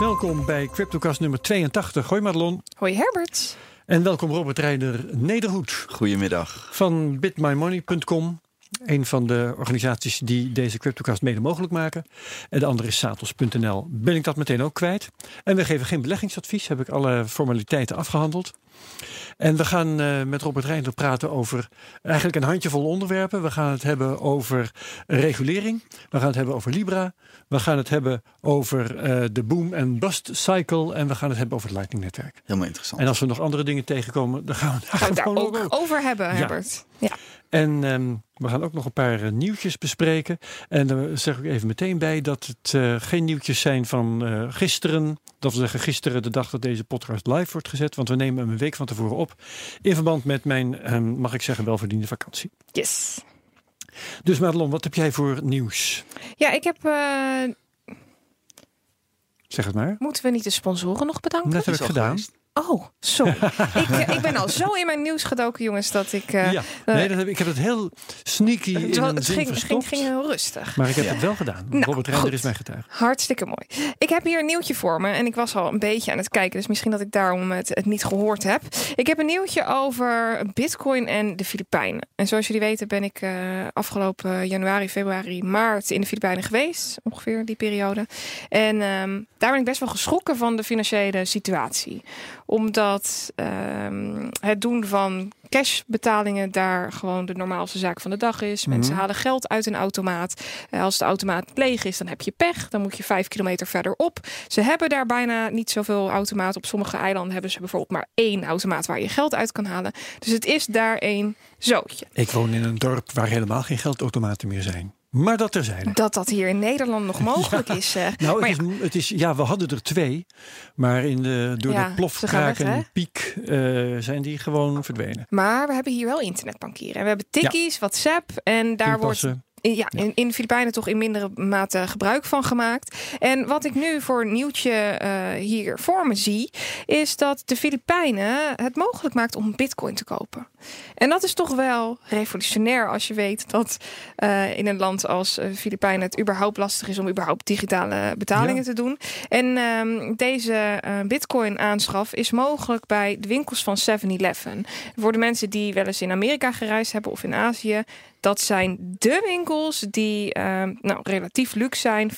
Welkom bij Cryptocast nummer 82. Hoi Madelon. Hoi Herbert. En welkom Robert Reider Nederhoed Goedemiddag. van bitmymoney.com. Een van de organisaties die deze Cryptocast mede mogelijk maken. En de andere is satos.nl. Ben ik dat meteen ook kwijt. En we geven geen beleggingsadvies. Heb ik alle formaliteiten afgehandeld. En we gaan eh, met Robert Reinder praten over eigenlijk een handjevol onderwerpen. We gaan het hebben over regulering. We gaan het hebben over Libra. We gaan het hebben over eh, de boom en bust cycle. En we gaan het hebben over het Lightning-netwerk. Helemaal interessant. En als we nog andere dingen tegenkomen, dan gaan we daar Gaan we daar gewoon ook over. over hebben, Herbert. Ja. En ehm, we gaan ook nog een paar eh, nieuwtjes bespreken. En daar zeg ik even meteen bij dat het eh, geen nieuwtjes zijn van eh, gisteren. Dat wil zeggen gisteren de dag dat deze podcast live wordt gezet. Want we nemen hem een week van tevoren op. In verband met mijn, ehm, mag ik zeggen, welverdiende vakantie. Yes. Dus Madelon, wat heb jij voor nieuws? Ja, ik heb... Zeg het maar. moeten we niet de sponsoren nog bedanken? Net heb ik gedaan. geweest. Oh, sorry. ik, eh, ik ben al zo in mijn nieuws gedoken, jongens, dat ik... eh, ja, eh, nee, dat heb, ik heb het heel sneaky het, in het zin ging, ging, verstopt. ging heel rustig. Maar ik heb het wel gedaan. Nou, Robert Reinder is mijn getuige. Hartstikke mooi. Ik heb hier een nieuwtje voor me en ik was al een beetje aan het kijken, dus misschien dat ik daarom het, het niet gehoord heb. Ik heb een nieuwtje over Bitcoin en de Filipijnen. En zoals jullie weten ben ik eh, afgelopen januari, februari, maart in de Filipijnen geweest, ongeveer die periode. En ehm, daar ben ik best wel geschrokken van de financiële situatie, omdat ehm, het doen van cashbetalingen daar gewoon de normaalste zaak van de dag is. Mensen Mhm. halen geld uit een automaat. Eh, Als de automaat leeg is, dan heb je pech. Dan moet je vijf kilometer verderop. Ze hebben daar bijna niet zoveel automaten. Op sommige eilanden hebben ze bijvoorbeeld maar één automaat waar je geld uit kan halen. Dus het is daar één zootje. Ik woon in een dorp waar helemaal geen geldautomaten meer zijn. Maar dat terzijde. Dat dat hier in Nederland nog mogelijk is. eh. Nou, het, is, het is, ja, we hadden er twee. Maar in de, door Ja, de plofkraak en piek eh, zijn die gewoon verdwenen. Maar we hebben hier wel internetbankieren. En we hebben tikkies, WhatsApp. En daar wordt. Ja, in, in de Filipijnen toch in mindere mate gebruik van gemaakt. En wat ik nu voor een nieuwtje eh, hier voor me zie, is dat de Filipijnen het mogelijk maakt om bitcoin te kopen. En dat is toch wel revolutionair als je weet dat eh, in een land als eh, Filipijnen het überhaupt lastig is om überhaupt digitale betalingen Ja. te doen. En ehm, deze bitcoin aanschaf is mogelijk bij de winkels van 7-Eleven. Voor de mensen die wel eens in Amerika gereisd hebben of in Azië, dat zijn de winkels die ehm, nou, relatief luxe zijn,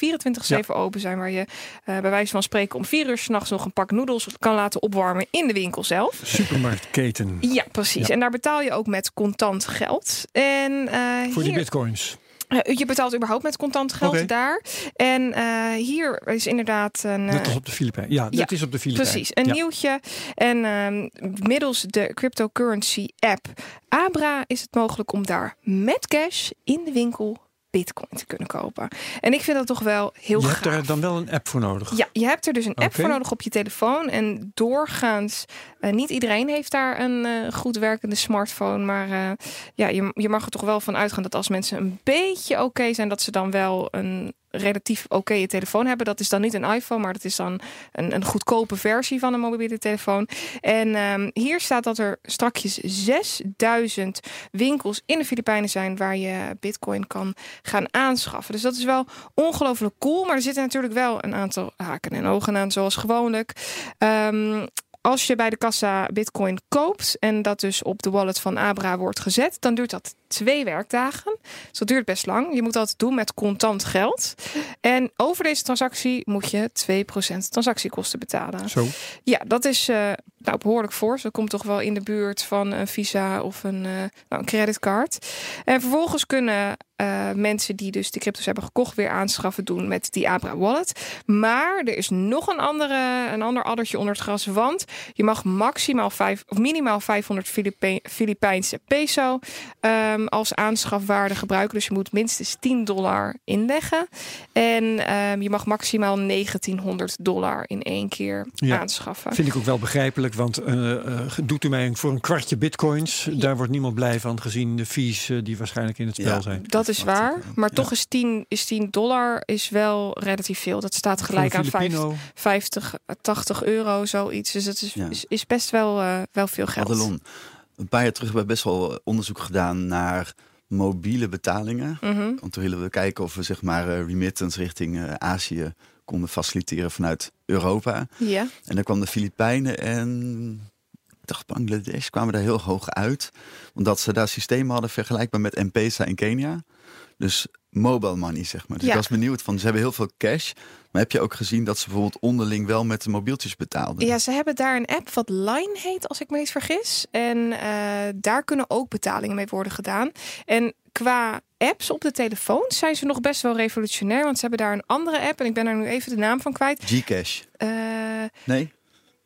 24-7 open zijn, waar je eh, bij wijze van spreken om 4 uur s'nachts nog een pak noedels kan laten opwarmen in de winkel zelf. Supermarktketen. Ja, precies. Ja. En daar betaal je ook met contant geld. En eh, Voor die hier, bitcoins. Eh, je betaalt überhaupt met contant geld daar. En eh, hier is inderdaad een. Net eh, als op de Filipijnen. Ja, dat ja, is op de Filipijnen. Precies, een Ja. nieuwtje. En ehm, middels de cryptocurrency app Abra is het mogelijk om daar met cash in de winkel bitcoin te kunnen kopen. En ik vind dat toch wel heel Je gaaf. hebt daar dan wel een app voor nodig. Ja, je hebt er dus een app voor nodig op je telefoon. En doorgaans, eh, niet iedereen heeft daar een eh, goed werkende smartphone. Maar eh, ja, je, je mag er toch wel van uitgaan dat als mensen een beetje oké zijn, dat ze dan wel een relatief oké telefoon hebben. Dat is dan niet een iPhone, maar dat is dan een, een goedkope versie van een mobiele telefoon. En ehm, hier staat dat er strakjes 6000 winkels in de Filipijnen zijn waar je bitcoin kan gaan aanschaffen. Dus dat is wel ongelooflijk cool. Maar er zitten natuurlijk wel een aantal haken en ogen aan, zoals gewoonlijk. Ehm, als je bij de kassa bitcoin koopt en dat dus op de wallet van Abra wordt gezet, dan duurt dat twee werkdagen. Dus dat duurt best lang. Je moet dat doen met contant geld. En over deze transactie moet je 2% transactiekosten betalen. Zo. Ja, dat is eh, nou, behoorlijk fors. Dat komt toch wel in de buurt van een Visa of een, eh, nou, een creditcard. En vervolgens kunnen eh, mensen die dus de crypto's hebben gekocht weer aanschaffen doen met die Abra Wallet. Maar er is nog een, andere, een ander addertje onder het gras. Want je mag maximaal vijf, of minimaal 500 Filipe- Filipijnse peso ehm, als aanschafwaarde gebruiken. Dus je moet minstens 10 dollar inleggen. En ehm, je mag maximaal 1900 dollar in één keer Ja. aanschaffen. Vind ik ook wel begrijpelijk, want eh, eh, doet u mij voor een kwartje bitcoins. Daar wordt niemand blij van, gezien de fees eh, die waarschijnlijk in het spel Ja. zijn. Dat is waar. Maar ja. toch is 10, is 10 dollar is wel relatief veel. Dat staat gelijk aan een 50, Filipino. 50, 80 euro, zoiets. Dus dat is, Ja. is, is best wel, eh, wel veel geld. Adelon, een paar jaar terug hebben we best wel onderzoek gedaan naar mobiele betalingen. Mhm. Want toen willen we kijken of we zeg maar eh, remittance richting eh, Azië konden faciliteren vanuit Europa. Ja. En dan kwam de Filipijnen en ik dacht Bangladesh kwamen daar heel hoog uit. Omdat ze daar systemen hadden vergelijkbaar met M-Pesa in Kenia. Dus mobile money, zeg maar. Dus Ja. ik was benieuwd van, ze hebben heel veel cash. Maar heb je ook gezien dat ze bijvoorbeeld onderling wel met de mobieltjes betaalden? Ja, ze hebben daar een app wat Line heet, als ik me niet vergis. En eh, daar kunnen ook betalingen mee worden gedaan. En qua apps op de telefoon zijn ze nog best wel revolutionair. Want ze hebben daar een andere app. En ik ben daar nu even de naam van kwijt. Gcash. Eh, Nee?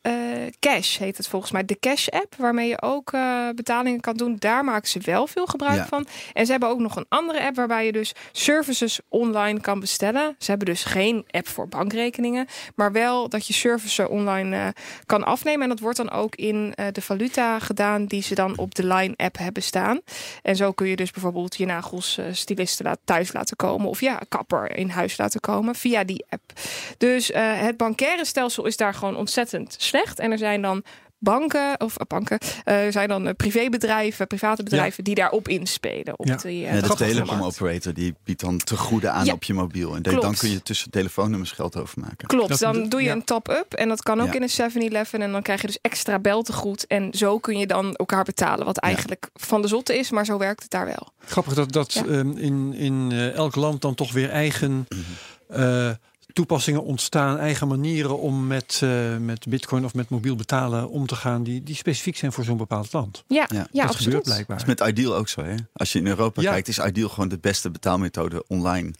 Eh, Cash heet het volgens mij. De Cash app, waarmee je ook eh, betalingen kan doen. Daar maken ze wel veel gebruik Ja. van. En ze hebben ook nog een andere app waarbij je dus services online kan bestellen. Ze hebben dus geen app voor bankrekeningen. Maar wel dat je services online eh, kan afnemen. En dat wordt dan ook in de valuta gedaan die ze dan op de Line app hebben staan. En zo kun je dus bijvoorbeeld je nagels stylisten laat, thuis laten komen. Of ja, kapper in huis laten komen via die app. Dus het bankaire stelsel is daar gewoon ontzettend slecht. En er zijn dan banken, of eh, banken, eh, er zijn dan eh, privébedrijven, private bedrijven die daarop inspelen. Op Ja. die, eh, Ja, de grappige telecom markt. operator die biedt dan te goede aan Ja. op je mobiel. En Klopt. dan kun je tussen telefoonnummers geld overmaken. Klopt, Dat- dan doe je ja. een top-up en dat kan ook Ja. in een 7-Eleven en dan krijg je dus extra beltegoed en zo kun je dan elkaar betalen, wat eigenlijk van de zotte is, maar zo werkt het daar wel. Grappig dat, dat Ja. ehm, in, in elk land dan toch weer eigen eh, toepassingen ontstaan, eigen manieren om met, eh, met bitcoin of met mobiel betalen om te gaan, die, die specifiek zijn voor zo'n bepaald land. Ja, Ja, ja, dat gebeurt absoluut. blijkbaar. Dat is met Ideal ook zo. Hè? Als je in Europa Ja. kijkt, is Ideal gewoon de beste betaalmethode online.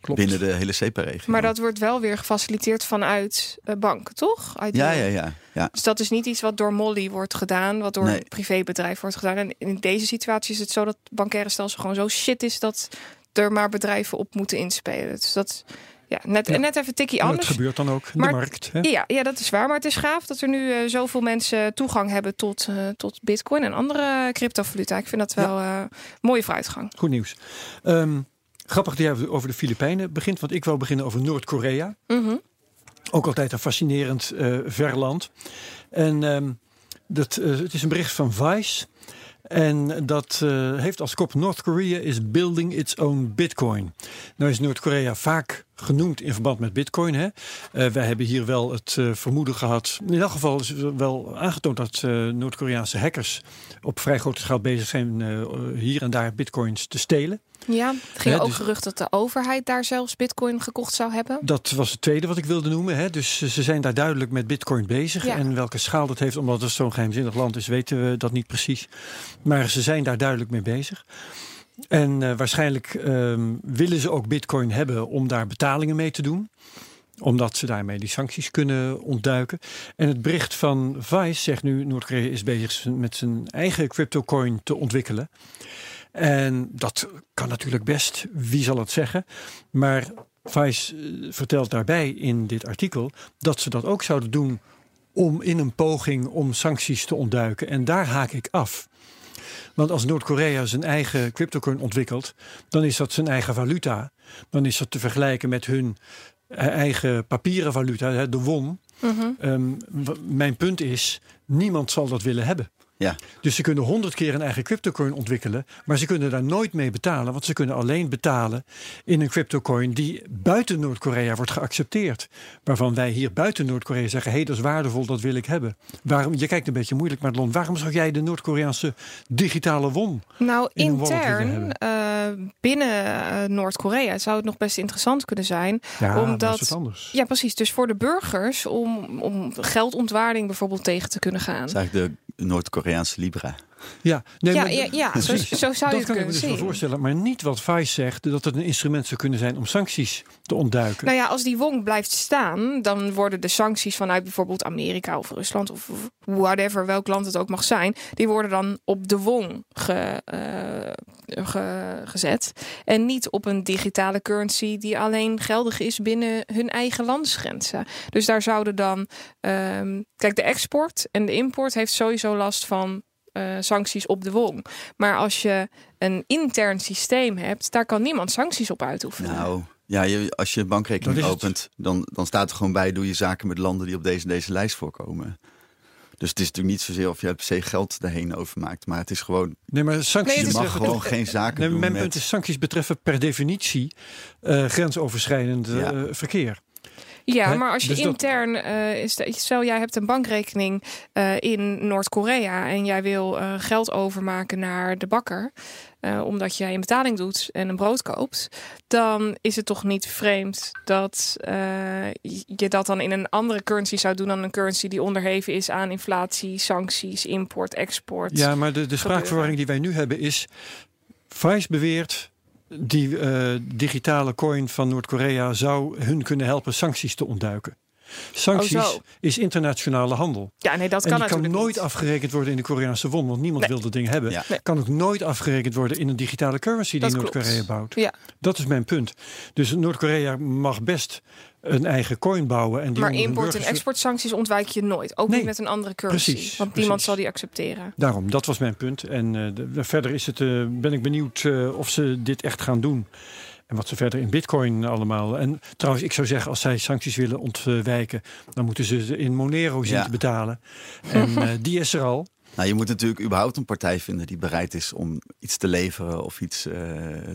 Klopt. Binnen de hele CEPA-regio. Maar dat wordt wel weer gefaciliteerd vanuit eh, banken, toch? Uit Ja, ja, ja. ja. Dus dat is niet iets wat door Molly wordt gedaan, wat door Nee. een privébedrijf wordt gedaan. En in deze situatie is het zo dat het bankaire stelsel gewoon zo shit is dat er maar bedrijven op moeten inspelen. Dus dat ja, net, Ja. net even tikkie En dat anders. gebeurt dan ook in Maar- de markt. Hè? Ja, ja, dat is waar. Maar het is gaaf dat er nu eh, zoveel mensen toegang hebben tot, eh, tot Bitcoin en andere cryptovaluta. Ik vind dat wel eh mooie vooruitgang. Goed nieuws. Ehm, grappig dat jij over de Filipijnen begint, want ik wil beginnen over Noord-Korea. Mhm. Ook altijd een fascinerend ver land. En ehm, dat, het is een bericht van Vice. En dat heeft als kop North Korea is building its own bitcoin. Nou is Noord-Korea vaak genoemd in verband met bitcoin. Hè? Eh, wij hebben hier wel het eh, vermoeden gehad. In elk geval is wel aangetoond dat eh, Noord-Koreaanse hackers op vrij grote schaal bezig zijn hier en daar bitcoins te stelen. Ja, er gingen Ja, ook dus- geruchten dat de overheid daar zelfs Bitcoin gekocht zou hebben. Dat was het tweede wat ik wilde noemen. Hè. Dus ze zijn daar duidelijk met bitcoin bezig. Ja. En welke schaal dat heeft, omdat het zo'n geheimzinnig land is, weten we dat niet precies. Maar ze zijn daar duidelijk mee bezig. En eh, waarschijnlijk ehm, willen ze ook bitcoin hebben om daar betalingen mee te doen omdat ze daarmee die sancties kunnen ontduiken. En het bericht van Vice zegt nu... Noord-Korea is bezig met zijn eigen cryptocoin te ontwikkelen. En dat kan natuurlijk best, wie zal het zeggen. Maar Vice eh, vertelt daarbij in dit artikel dat ze dat ook zouden doen om in een poging om sancties te ontduiken. En daar haak ik af. Want als Noord-Korea zijn eigen cryptocoin ontwikkelt, dan is dat zijn eigen valuta. Dan is dat te vergelijken met hun eh, eigen papieren valuta, de won. Mhm. Ehm, mijn punt is, niemand zal dat willen hebben. Ja. Dus ze kunnen honderd keer een eigen cryptocoin ontwikkelen, maar ze kunnen daar nooit mee betalen, want ze kunnen alleen betalen in een cryptocoin die buiten Noord-Korea wordt geaccepteerd. Waarvan wij hier buiten Noord-Korea zeggen, hé, hey, dat is waardevol, dat wil ik hebben. Waarom, je kijkt een beetje moeilijk het land. Waarom zou jij de Noord-Koreaanse digitale won? Nou, in intern eh, binnen eh, Noord-Korea zou het nog best interessant kunnen zijn. Ja, dat Omdat- is wat anders. Ja, precies. Dus voor de burgers om, om geldontwaarding bijvoorbeeld tegen te kunnen gaan. Dat is eigenlijk de Noord-Koreaanse Libra. Ja, nee, ja, maar- ja, ja zo, zou je dat het kan ik me kunnen dus wel zien. voorstellen, maar niet wat Vice zegt, dat het een instrument zou kunnen zijn om sancties te ontduiken. Nou ja, als die wong blijft staan, dan worden de sancties vanuit bijvoorbeeld Amerika of Rusland of whatever, welk land het ook mag zijn, die worden dan op de wong ge, eh, ge- gezet. En niet op een digitale currency die alleen geldig is binnen hun eigen landsgrenzen. Dus daar zouden dan, ehm, kijk, de export en de import heeft sowieso last van eh, sancties op de wong. Maar als je een intern systeem hebt, daar kan niemand sancties op uitoefenen. Nou, ja, je, als je een bankrekening opent, dan, dan staat er gewoon bij: doe je zaken met landen die op deze, deze lijst voorkomen. Dus het is natuurlijk niet zozeer of je per se geld erheen overmaakt, maar het is gewoon: Nee, maar sancties Nee, je mag betreffen gewoon geen zaken Nee, doen. mijn met, punt is, sancties betreffen per definitie eh, grensoverschrijdend Ja. eh, verkeer. Ja, Hè? maar als je Dus intern, eh, is de- stel jij hebt een bankrekening eh, in Noord-Korea en jij wil eh, geld overmaken naar de bakker, omdat jij een betaling doet en een brood koopt, dan is het toch niet vreemd dat je dat dan in een andere currency zou doen dan een currency die onderheven is aan inflatie, sancties, import, export. Ja, maar de, de spraakverwarring die wij nu hebben is... Vice beweert, die eh, digitale coin van Noord-Korea... zou hun kunnen helpen sancties te ontduiken. Sancties Oh, is internationale handel. Ja, nee, dat en kan die kan nooit niet. afgerekend worden in de Koreaanse won, want niemand Nee. wil dat ding hebben. Ja. Nee. Kan ook nooit afgerekend worden in een digitale currency die Noord-Korea bouwt. Ja. Dat is mijn punt. Dus Noord-Korea mag best een eigen coin bouwen. En die Maar import- en exportsancties ontwijk je nooit. Ook Nee, niet met een andere currency. precies, want niemand zal die accepteren. Daarom, dat was mijn punt. En eh, de- verder is het, eh, ben ik benieuwd eh, of ze dit echt gaan doen. En wat ze verder in bitcoin allemaal. En trouwens, ik zou zeggen, als zij sancties willen ontwijken... dan moeten ze ze in Monero zien Ja. te betalen. En eh, die is er al. Nou, je moet natuurlijk überhaupt een partij vinden die bereid is om iets te leveren of iets eh,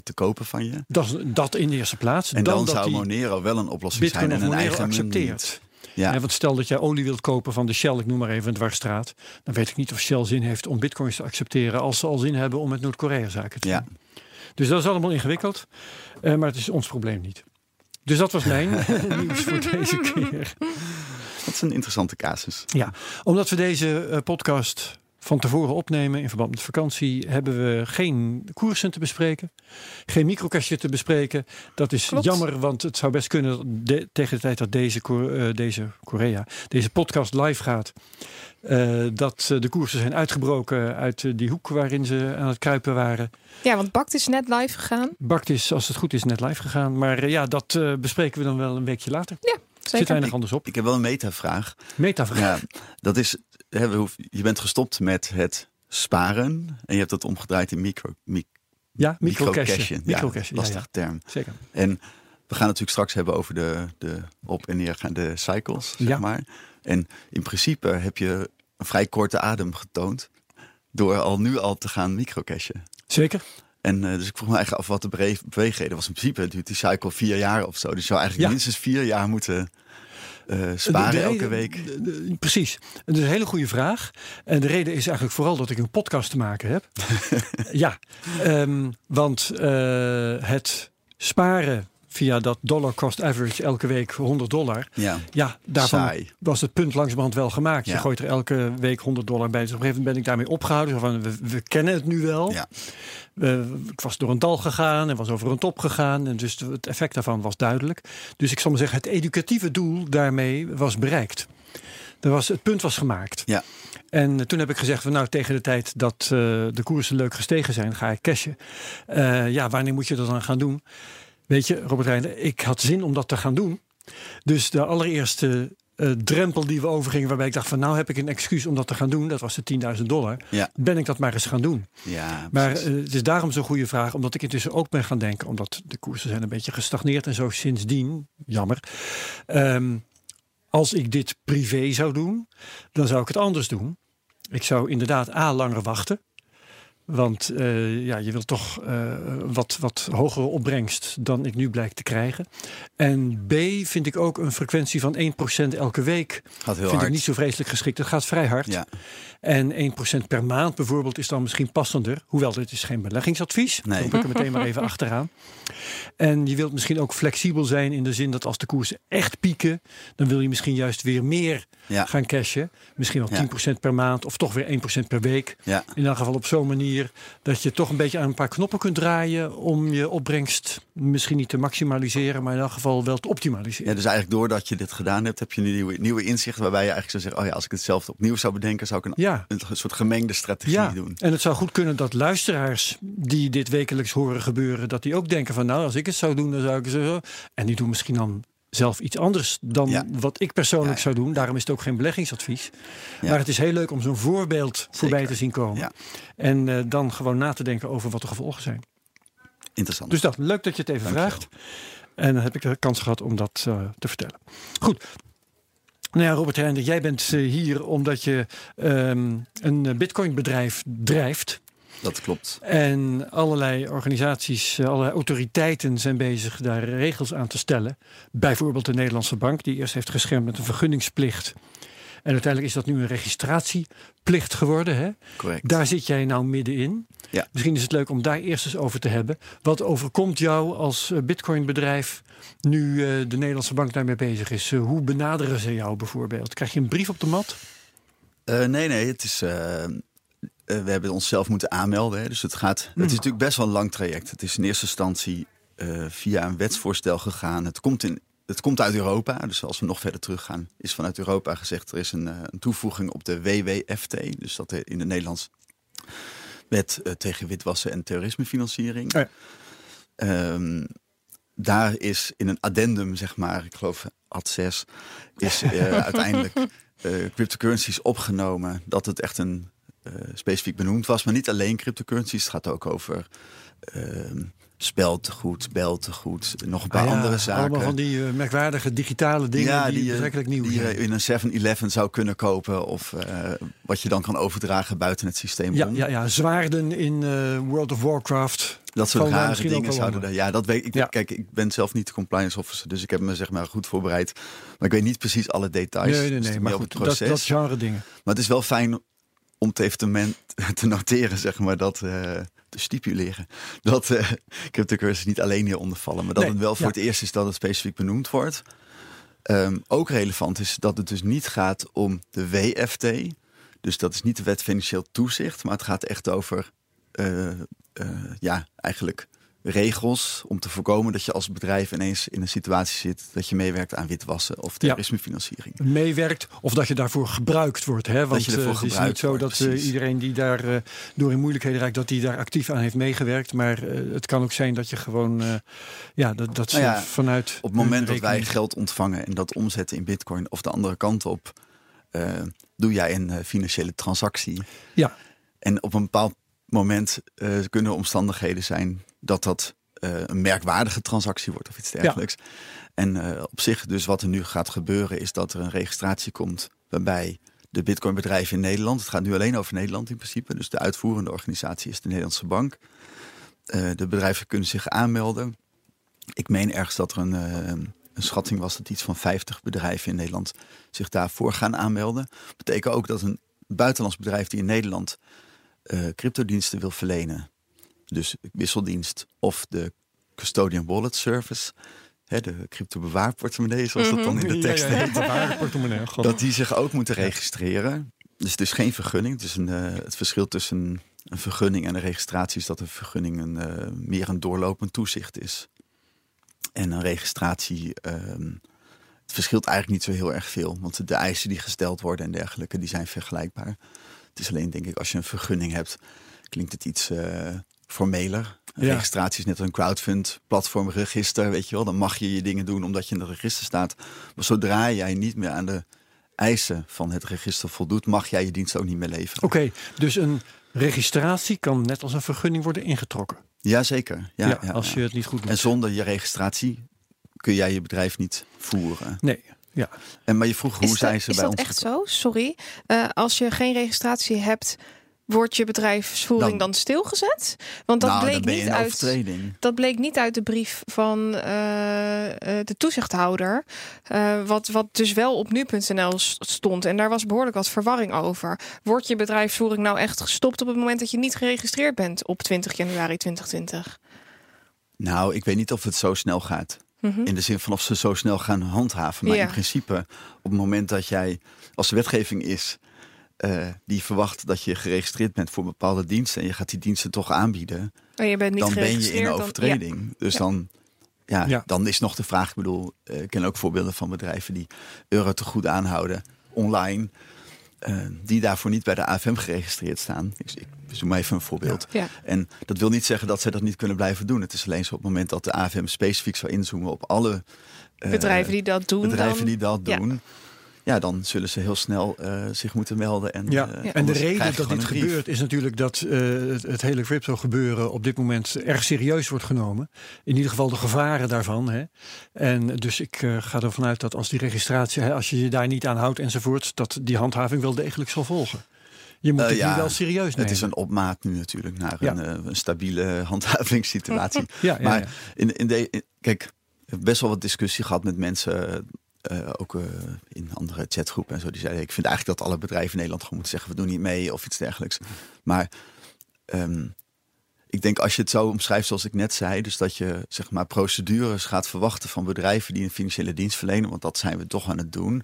te kopen van je. Dat, dat in de eerste plaats. En dan, zou Monero wel een oplossing bitcoin zijn en een eigen accepteert. Ja. Ja, want stel dat jij olie wilt kopen van de Shell, ik noem maar even een dwarsstraat. Dan weet ik niet of Shell zin heeft om bitcoins te accepteren als ze al zin hebben om met Noord-Korea zaken te Ja. doen. Dus dat is allemaal ingewikkeld, eh, maar het is ons probleem niet. Dus dat was mijn nieuws voor deze keer. Dat is een interessante casus. Ja, omdat we deze eh, podcast van tevoren opnemen in verband met vakantie, hebben we geen koersen te bespreken, geen microcashje te bespreken. Dat is Klopt. jammer, want het zou best kunnen dat de- tegen de tijd dat deze, eh, deze Korea, deze podcast live gaat, eh, dat eh, de koersen zijn uitgebroken uit die hoek waarin ze aan het kruipen waren. Ja, want Bakt is net live gegaan. Bakt is, als het goed is, net live gegaan. Maar ja, dat bespreken we dan wel een weekje later. Zit Zeker. weinig anders op. Ik heb wel een metavraag. Metavraag. Ja, dat is, hè, we hoeven- je bent gestopt met het sparen en je hebt het omgedraaid in micro, mi- Ja, microcashen. Ja, lastige ja, term. zeker. En we gaan natuurlijk straks hebben over de, de op- en neergaande cycles, zeg Ja. maar. En in principe heb je een vrij korte adem getoond door al nu al te gaan microcashen. Zeker. En eh, dus ik vroeg me eigenlijk af wat de bewe- beweegreden was. In principe duurt die cycle vier jaar of zo. Dus je zou eigenlijk Ja. minstens vier jaar moeten eh, sparen De- de elke reden- week. de- precies. Dat is een hele goede vraag. En de reden is eigenlijk vooral dat ik een podcast te maken heb. ja, ehm, want eh, het sparen via dat dollar cost average elke week 100 dollar. Ja, Ja, daarvan saai. was het punt langzamerhand wel gemaakt. Je gooit er elke week 100 dollar bij. Dus op een gegeven moment ben ik daarmee opgehouden. Van, we, we kennen het nu wel. Ja. Eh, ik was door een dal gegaan en was over een top gegaan. En dus het effect daarvan was duidelijk. Dus ik zal maar zeggen, het educatieve doel daarmee was bereikt. Er was, het punt was gemaakt. Ja. En toen heb ik gezegd, van, nou tegen de tijd dat eh, de koersen leuk gestegen zijn, ga ik cashen. Eh, ja, wanneer moet je dat dan gaan doen? Weet je, Robert Reijnen, ik had zin om dat te gaan doen. Dus de allereerste eh, drempel die we overgingen, waarbij ik dacht van nou heb ik een excuus om dat te gaan doen, dat was de 10.000 dollar. Ja. Ben ik dat maar eens gaan doen. Ja, Maar eh, het is daarom zo'n goede vraag, omdat ik intussen ook ben gaan denken, omdat de koersen zijn een beetje gestagneerd en zo sindsdien, jammer. Ehm, als ik dit privé zou doen, dan zou ik het anders doen. Ik zou inderdaad A, langer wachten. Want eh, ja, je wilt toch eh, wat, wat hogere opbrengst dan ik nu blijk te krijgen. En B vind ik ook een frequentie van 1% elke week. gaat heel vind hard. ik niet zo vreselijk geschikt. Het gaat vrij hard. Ja, En 1% per maand bijvoorbeeld is dan misschien passender. Hoewel dit is geen beleggingsadvies. Nee. Roep ik er meteen maar even achteraan. En je wilt misschien ook flexibel zijn in de zin dat als de koersen echt pieken, dan wil je misschien juist weer meer ja, gaan cashen. Misschien wel Ja. 10% per maand of toch weer 1% per week. ja. In elk geval op zo'n manier dat je toch een beetje aan een paar knoppen kunt draaien om je opbrengst misschien niet te maximaliseren, maar in elk geval wel te optimaliseren. Ja, dus eigenlijk doordat je dit gedaan hebt, heb je nu nieuwe, nieuwe inzichten waarbij je eigenlijk zou zeggen, oh ja, als ik hetzelfde opnieuw zou bedenken, zou ik een, Ja. Een soort gemengde strategie Ja, doen. en het zou goed kunnen dat luisteraars die dit wekelijks horen gebeuren, dat die ook denken van nou, als ik het zou doen, dan zou ik zo. En die doen misschien dan zelf iets anders dan Ja. wat ik persoonlijk Ja, zou doen. Daarom is het ook geen beleggingsadvies. Maar het is heel leuk om zo'n voorbeeld voorbij te zien komen. En eh, dan gewoon na te denken over wat de gevolgen zijn. Interessant. Dus dat, leuk dat je het even vraagt. En dan heb ik de kans gehad om dat eh, te vertellen. Goed. Nou ja, Robert Reinder, jij bent eh, hier omdat je ehm, een bitcoin bedrijf drijft. dat klopt. En allerlei organisaties, eh, allerlei autoriteiten zijn bezig daar regels aan te stellen. Bijvoorbeeld de Nederlandse Bank, die eerst heeft geschermd met een vergunningsplicht. En uiteindelijk is dat nu een registratieplicht geworden. Hè? Correct. Daar zit jij nou middenin. Ja. Misschien is het leuk om daar eerst eens over te hebben. Wat overkomt jou als eh, Bitcoin-bedrijf nu eh, de Nederlandse bank daarmee bezig is? Eh, hoe benaderen ze jou bijvoorbeeld? Krijg je een brief op de mat? Nee, nee, het is. we hebben onszelf moeten aanmelden. Hè, dus het gaat. Het is natuurlijk best wel een lang traject. Het is in eerste instantie via een wetsvoorstel gegaan. Het komt, in, het komt uit Europa. Dus als we nog verder teruggaan, is vanuit Europa gezegd: er is een, eh, een toevoeging op de WWFT. Dus dat in de Nederlands wet eh, tegen witwassen en terrorismefinanciering. Oh ja. Ehm, daar is in een addendum, zeg maar, ik geloof ad 6, is eh, uiteindelijk cryptocurrencies opgenomen. Dat het echt een specifiek benoemd was. Maar niet alleen cryptocurrencies. Het gaat ook over ehm speltegoed, beltegoed, nog een paar Ah ja, andere zaken. Allemaal van die eh, merkwaardige digitale dingen die, je- betrekkelijk nieuw die je zijn. in een 7-Eleven zou kunnen kopen. Of eh, wat je dan kan overdragen buiten het systeem Ja, ja, ja, zwaarden in eh, World of Warcraft. Dat soort rare dingen zouden er. Ja, dat weet ik. Ja. Kijk, ik ben zelf niet de compliance officer, dus ik heb me zeg maar goed voorbereid. Maar ik weet niet precies alle details. Nee, nee, Dus nee. Maar goed, het dat, proces. dat genre dingen. Maar het is wel fijn om het evenement te noteren, zeg maar, dat eh, te stipuleren. Dat eh cryptocurrencies niet alleen hieronder vallen, maar dat Nee, het wel voor ja. het eerst is dat het specifiek benoemd wordt. Ehm, ook relevant is dat het dus niet gaat om de WFT. Dus dat is niet de wet financieel toezicht, maar het gaat echt over, eh, eh, ja, eigenlijk regels om te voorkomen dat je als bedrijf ineens in een situatie zit dat je meewerkt aan witwassen of terrorismefinanciering. meewerkt of dat je daarvoor gebruikt wordt. Hè? Want je ervoor eh, het is niet zo wordt, dat eh, precies. iedereen die daar eh, door in moeilijkheden raakt, dat die daar actief aan heeft meegewerkt. Maar het kan ook zijn dat je gewoon, ja, dat, dat Nou ja, vanuit. Op het moment dat wij geld ontvangen en dat omzetten in bitcoin of de andere kant op, doe jij een financiële transactie. Ja. En op een bepaald moment kunnen omstandigheden zijn dat dat eh, een merkwaardige transactie wordt of iets dergelijks. En eh, op zich, dus wat er nu gaat gebeuren, is dat er een registratie komt waarbij de bitcoinbedrijven in Nederland, het gaat nu alleen over Nederland in principe, dus de uitvoerende organisatie is de Nederlandse Bank. Eh, de bedrijven kunnen zich aanmelden. Ik meen ergens dat er een, een schatting was dat iets van 50 bedrijven in Nederland zich daarvoor gaan aanmelden. Betekent ook dat een buitenlands bedrijf die in Nederland cryptodiensten wil verlenen, dus wisseldienst of de custodian wallet service, hè, de crypto bewaarportemonnee zoals dat dan in de Ja, tekst ja, ja, heet, bewaarde portemonnee. God. dat die zich ook moeten registreren. Dus het is geen vergunning. Het, is een, eh, het verschil tussen een vergunning en een registratie is dat een vergunning een, eh, meer een doorlopend toezicht is. En een registratie, ehm, het verschilt eigenlijk niet zo heel erg veel. Want de eisen die gesteld worden en dergelijke, die zijn vergelijkbaar. Het is alleen, denk ik, als je een vergunning hebt, klinkt het iets eh, formeler. Een Ja. registratie is net een crowdfund platformregister, weet je wel. Dan mag je je dingen doen omdat je in het register staat. Maar zodra jij niet meer aan de eisen van het register voldoet, mag jij je dienst ook niet meer leveren. Oké, dus een registratie kan net als een vergunning worden ingetrokken. Jazeker. Ja, Ja, ja, als ja. je het niet goed doet. En zonder je registratie kun jij je bedrijf niet voeren. Nee, ja. En maar je vroeg hoe is zijn dat, ze is bij dat ons echt gekomen? zo? Sorry. Eh, als je geen registratie hebt, wordt je bedrijfsvoering Dan- dan, stilgezet? Want dat nou, bleek niet uit. overtreding. Dat bleek niet uit de brief van eh, eh, de toezichthouder. eh, wat, wat dus wel op nu.nl stond. En daar was behoorlijk wat verwarring over. Wordt je bedrijfsvoering nou echt gestopt op het moment dat je niet geregistreerd bent op 20 januari 2020? Nou, ik weet niet of het zo snel gaat. Mhm. In de zin van of ze zo snel gaan handhaven. Maar Ja. in principe, op het moment dat jij, als wetgeving is, eh, die verwacht dat je geregistreerd bent voor bepaalde diensten en je gaat die diensten toch aanbieden, En je bent niet dan ben je in dan- ja. overtreding. Dus Ja. dan, ja, Ja. dan is nog de vraag, ik bedoel, eh, ik ken ook voorbeelden van bedrijven die euro te goed aanhouden online, eh, die daarvoor niet bij de AFM geregistreerd staan. Ik, ik zoek maar even een voorbeeld. Ja. En dat wil niet zeggen dat zij dat niet kunnen blijven doen. Het is alleen zo op het moment dat de AFM specifiek zou inzoomen op alle eh, Bedrijven die dat doen. bedrijven dan, die dat doen. Ja, dan zullen ze heel snel eh, zich moeten melden. En, Ja, eh, en de reden dat dit gebeurt is natuurlijk dat eh, het, het hele crypto gebeuren op dit moment erg serieus wordt genomen. In ieder geval de gevaren daarvan. Hè. En dus ik eh, ga ervan uit dat als die registratie, hè, als je je daar niet aan houdt enzovoort, dat die handhaving wel degelijk zal volgen. Je moet het ja, nu wel serieus nemen. Het is een opmaat nu natuurlijk naar Ja. een, eh, een stabiele handhavingssituatie. ja, ja, maar ja. In, in de, in- kijk, ik heb best wel wat discussie gehad met mensen, eh, ook eh, in andere chatgroepen en zo. Die zeiden, ik vind eigenlijk dat alle bedrijven in Nederland gewoon moeten zeggen, we doen niet mee of iets dergelijks. Maar ehm, ik denk als je het zo omschrijft zoals ik net zei, dus dat je zeg maar procedures gaat verwachten van bedrijven die een financiële dienst verlenen, want dat zijn we toch aan het doen.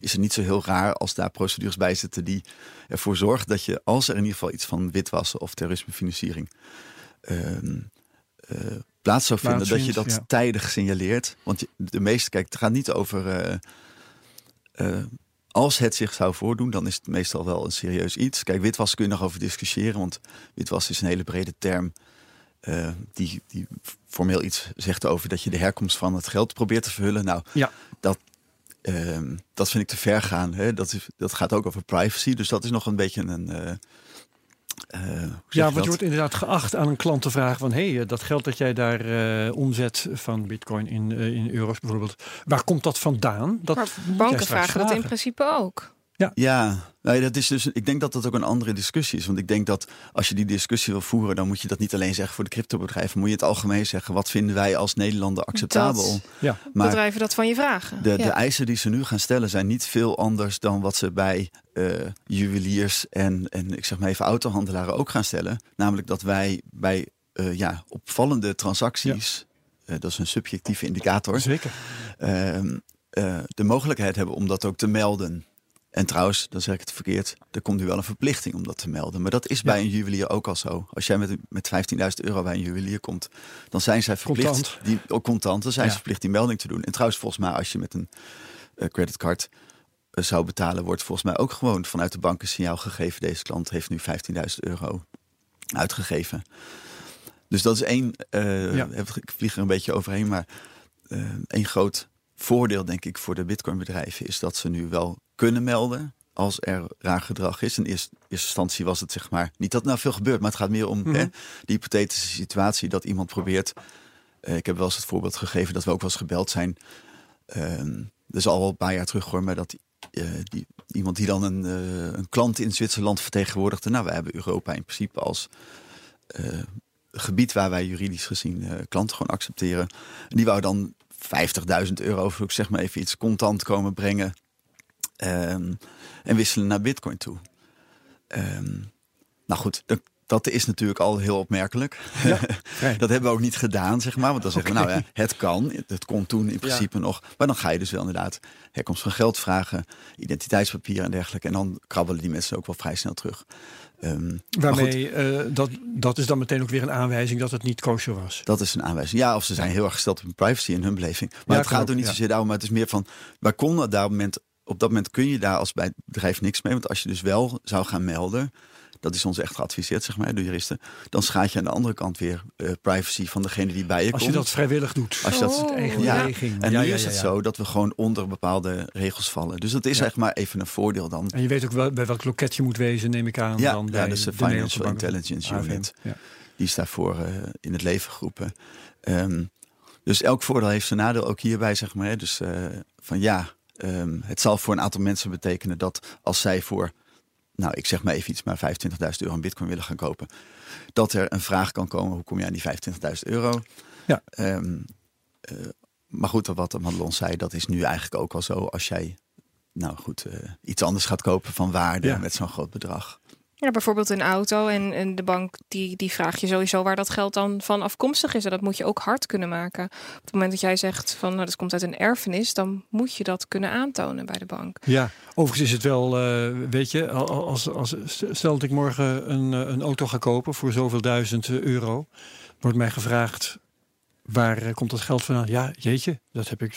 Is het niet zo heel raar als daar procedures bij zitten die ervoor zorgen dat je, als er in ieder geval iets van witwassen of terrorismefinanciering eh, plaats zou vinden, dat je dat ja. tijdig signaleert. Want de meeste, kijk, het gaat niet over. eh, eh, als het zich zou voordoen, dan is het meestal wel een serieus iets. Kijk, witwas kun je nog over discussiëren, want witwas is een hele brede term. eh, die, die formeel iets zegt over dat je de herkomst van het geld probeert te verhullen. Nou, Ja. dat, ehm, dat vind ik te ver gaan. Hè? Dat, is, dat gaat ook over privacy. Dus dat is nog een beetje een. Eh, Ja, want je wordt inderdaad geacht aan een klant te vragen van... hé, hey, dat geld dat jij daar eh, omzet van bitcoin in, eh, in euro's bijvoorbeeld... waar komt dat vandaan? Dat Maar banken vragen dat in principe ook. Ja, nee, dat is dus, ik denk dat dat ook een andere discussie is. Want ik denk dat als je die discussie wil voeren, dan moet je dat niet alleen zeggen voor de cryptobedrijven. Moet je het algemeen zeggen. Wat vinden wij als Nederlander acceptabel? Dat- Ja, maar Bedrijven dat van je vragen. de, Ja. de eisen die ze nu gaan stellen zijn niet veel anders dan wat ze bij eh, juweliers en, en ik zeg maar even autohandelaren ook gaan stellen. Namelijk dat wij bij eh, ja, opvallende transacties, eh, dat is een subjectieve indicator, zeker. ehm, eh, de mogelijkheid hebben om dat ook te melden. En trouwens, dan zeg ik het verkeerd, er komt nu wel een verplichting om dat te melden. Maar dat is bij een juwelier ook al zo. Als jij met, met 15.000 euro bij een juwelier komt, dan zijn zij verplicht, Contant. die, ook contant, dan zijn Ja. ze verplicht die melding te doen. En trouwens, volgens mij, als je met een eh, creditcard eh, zou betalen, wordt volgens mij ook gewoon vanuit de bank een signaal gegeven. Deze klant heeft nu 15.000 euro uitgegeven. Dus dat is één, Ja. ik vlieg er een beetje overheen, maar één groot voordeel, denk ik, voor de Bitcoin-bedrijven is dat ze nu wel kunnen melden als er raar gedrag is. In eerste, eerste instantie was het zeg maar niet dat nou veel gebeurt, maar het gaat meer om Mhm. hè, die hypothetische situatie dat iemand probeert. eh, ik heb wel eens het voorbeeld gegeven dat we ook wel eens gebeld zijn. ehm dat is al wel een paar jaar terug hoor, maar dat eh, die, iemand die dan een, eh, een klant in Zwitserland vertegenwoordigde. Nou, we hebben Europa in principe als gebied waar wij juridisch gezien klanten gewoon accepteren. En die wou dan 50.000 euro, zeg maar even iets, contant komen brengen. Ehm, en wisselen naar bitcoin toe. Ehm, nou goed, dat, dat is natuurlijk al heel opmerkelijk. Vrij. dat hebben we ook niet gedaan, zeg maar. Want dan zeggen we, nou ja, het kan. Het kon toen in principe nog. Maar dan ga je dus wel inderdaad herkomst van geld vragen. Identiteitspapieren en dergelijke. En dan krabbelen die mensen ook wel vrij snel terug. Goed, Waarmee, eh, dat, dat is dan meteen ook weer een aanwijzing dat het niet kosher was. Dat is een aanwijzing. Ja, of ze zijn heel erg gesteld op hun privacy in hun beleving. Maar Ja, het gaat ook, er niet ja. zozeer daarom. Maar het is meer van, konden daar op, moment, op dat moment kun je daar als bij bedrijf niks mee. Want als je dus wel zou gaan melden, dat is ons echt geadviseerd, zeg maar, door juristen. Dan schaadt je aan de andere kant weer eh, privacy van degene die bij je Als komt. je dat vrijwillig doet. Als je dat- is het eigen Ja. beweging. En Ja, nu ja, is het ja. zo dat we gewoon onder bepaalde regels vallen. Dus dat is Ja. echt maar even een voordeel dan. En je weet ook wel bij welk loket je moet wezen, neem ik aan. Ja, dan ja, bij is de Financial. Intelligence AFM, Unit. Ja. Die is daarvoor eh, in het leven geroepen. Ehm, dus elk voordeel heeft zijn nadeel ook hierbij, zeg maar. Hè. Dus eh, van ja, ehm, het zal voor een aantal mensen betekenen dat als zij voor, nou ik zeg maar even iets, maar 25.000 euro in bitcoin willen gaan kopen, dat er een vraag kan komen, hoe kom je aan die 25.000 euro? Ja. Ehm, eh, maar goed, wat Madelon zei, dat is nu eigenlijk ook al zo als jij, nou goed, eh, iets anders gaat kopen van waarde Ja. met zo'n groot bedrag. Ja, bijvoorbeeld een auto en, en de bank die, die vraagt je sowieso waar dat geld dan van afkomstig is. En dat moet je ook hard kunnen maken. Op het moment dat jij zegt van nou, dat komt uit een erfenis, dan moet je dat kunnen aantonen bij de bank. Ja, overigens is het wel, eh, weet je, al- als, als, stel dat ik morgen een, eh, een auto ga kopen voor zoveel duizend euro, wordt mij gevraagd, waar eh, komt dat geld vandaan? Ja, jeetje, dat heb ik,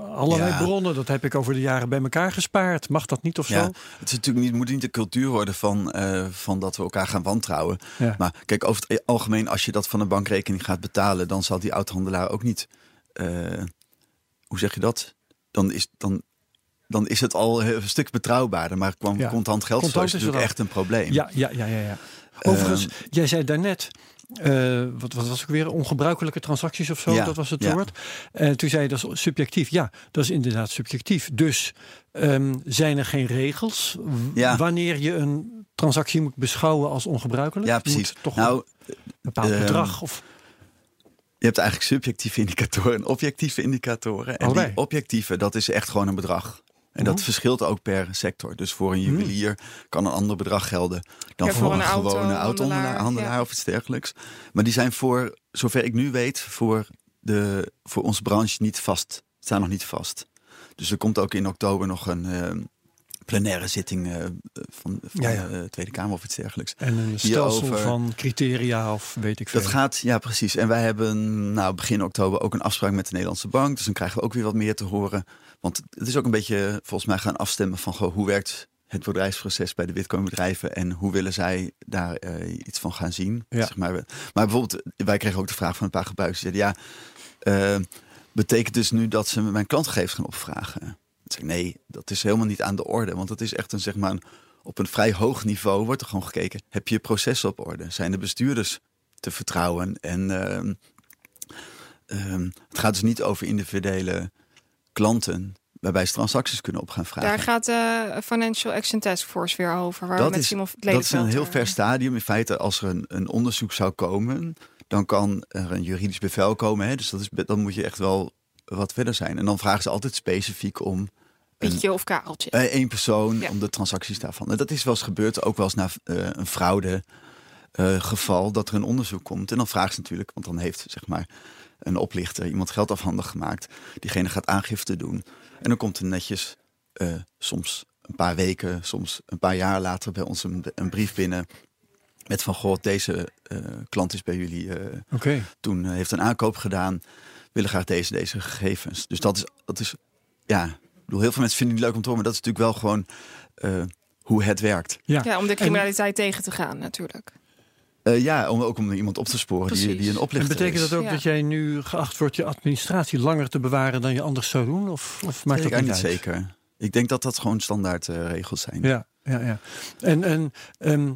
allerlei Ja. bronnen, dat heb ik over de jaren bij elkaar gespaard. Mag dat niet of zo? Ja, het is natuurlijk niet, moet niet de cultuur worden van, eh, van dat we elkaar gaan wantrouwen. Ja. Maar kijk, over het algemeen, als je dat van een bankrekening gaat betalen, dan zal die autohandelaar ook niet. eh, hoe zeg je dat? Dan is, dan, dan is het al een stuk betrouwbaarder. Maar kwam contant geld Contant is natuurlijk echt een probleem. Ja, ja, ja, ja. ja. Overigens, Ehm, jij zei daarnet, eh, wat, wat was ook weer ongebruikelijke transacties of zo, Ja, dat was het ja. woord. En toen zei je dat is subjectief. Ja, dat is inderdaad subjectief. Dus ehm, zijn er geen regels Ja. wanneer je een transactie moet beschouwen als ongebruikelijk? Ja, Je moet precies. toch Nou, een bepaald ehm, bedrag of Je hebt eigenlijk subjectieve indicatoren en objectieve indicatoren. En Allebei. die objectieve, dat is echt gewoon een bedrag. En dat Mhm. verschilt ook per sector. Dus voor een juwelier kan een ander bedrag gelden dan Ja, voor, voor een, een gewone autohandelaar, autohandelaar handelaar ja. of iets dergelijks. Maar die zijn voor, zover ik nu weet, voor, de, voor onze branche niet vast. Staan nog niet vast. Dus er komt ook in oktober nog een eh, plenaire zitting eh, van, van Ja, de Tweede Kamer of iets dergelijks. en een stelsel hierover- van criteria of weet ik veel. Dat gaat, ja precies. En wij hebben nou, begin oktober ook een afspraak met de Nederlandse Bank. Dus dan krijgen we ook weer wat meer te horen. Want het is ook een beetje volgens mij gaan afstemmen van goh, hoe werkt het bedrijfsproces bij de Bitcoin bedrijven en hoe willen zij daar eh, iets van gaan zien. Ja. Zeg maar. maar bijvoorbeeld, wij kregen ook de vraag van een paar gebruikers. Die zeiden ja, eh, betekent dus nu dat ze mijn klantgegevens gaan opvragen? Ik zeg, nee, dat is helemaal niet aan de orde. Want het is echt een, zeg maar, een- op een vrij hoog niveau wordt er gewoon gekeken. Heb je je processen op orde? Zijn de bestuurders te vertrouwen? En ehm, ehm, het gaat dus niet over individuele klanten waarbij ze transacties kunnen op gaan vragen. Daar gaat de Financial Action Task Force weer over. Waar we dat, met is, Simon dat is een heel eh, ver stadium. In feite, als er een, een onderzoek zou komen, dan kan er een juridisch bevel komen. Hè? Dus dat is, dan moet je echt wel wat verder zijn. En dan vragen ze altijd specifiek om een, Pietje of Kareltje. eh, één persoon Ja. om de transacties daarvan. En dat is wel eens gebeurd, ook wel eens na eh, een fraude eh, geval, dat er een onderzoek komt. En dan vragen ze natuurlijk, want dan heeft zeg maar een oplichter iemand geld afhandig gemaakt. Diegene gaat aangifte doen. En dan komt er netjes eh, soms een paar weken, soms een paar jaar later bij ons een, een brief binnen. Met van, goh, deze eh, klant is bij jullie eh, Oké. toen heeft een aankoop gedaan, willen graag deze, deze gegevens. Dus dat is, dat is ja, ik bedoel, heel veel mensen vinden het leuk om te horen, maar dat is natuurlijk wel gewoon eh, hoe het werkt. Ja. Ja, om de criminaliteit tegen te gaan natuurlijk. Eh, ja, om ook om iemand op te sporen die, Precies. die een En oplichter betekent is. dat ook Ja. dat jij nu geacht wordt je administratie langer te bewaren dan je anders zou doen? Of, of maakt dat ik niet eigenlijk niet uit? zeker. Ik denk dat dat gewoon standaard eh, regels zijn. Ja, ja, ja. En, en ehm,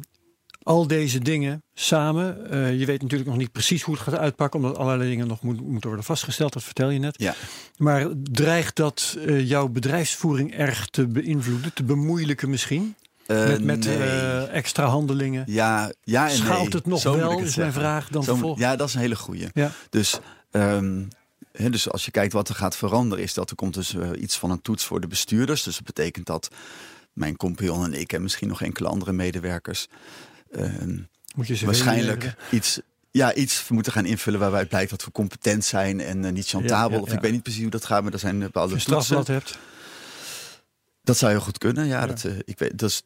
al deze dingen samen, eh, je weet natuurlijk nog niet precies hoe het gaat uitpakken, omdat allerlei dingen nog moet, moeten worden vastgesteld, dat vertel je net. Ja. Maar dreigt dat eh, jouw bedrijfsvoering erg te beïnvloeden, te bemoeilijken misschien? Eh, met met nee. eh, extra handelingen? ja, ja en Schaalt nee. het nog Zo wel, het is mijn vraag dan vervolgens. Ja, dat is een hele goeie. Ja. Dus, ehm, dus als je kijkt wat er gaat veranderen, is dat er komt dus eh, iets van een toets voor de bestuurders. Dus dat betekent dat mijn compagnon en ik en misschien nog enkele andere medewerkers ehm, Moet je ze waarschijnlijk iets, ja, iets moeten gaan invullen waarbij blijkt dat we competent zijn en eh, niet chantabel. Ja, ja, Of ik weet niet precies hoe dat gaat, maar er zijn bepaalde Als je strafblad hebt. Dat zou heel goed kunnen, ja. Ja. Dat, eh, ik weet, dat is,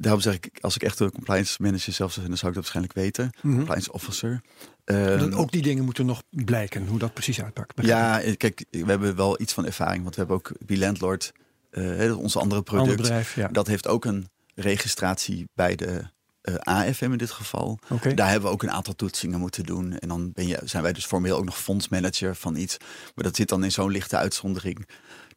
daarom zeg ik, als ik echt een compliance manager zelf zou zijn, dan zou ik dat waarschijnlijk weten. Mhm. Compliance officer. Ehm, Dat ook die dingen moeten nog blijken, hoe dat precies uitpakt. Ja, kijk, we hebben wel iets van ervaring. Want we hebben ook Landlord, eh onze andere Ander product. bedrijf, ja. Dat heeft ook een registratie bij de eh, AFM in dit geval. Daar hebben we ook een aantal toetsingen moeten doen. En dan ben je, zijn wij dus formeel ook nog fondsmanager van iets. Maar dat zit dan in zo'n lichte uitzondering.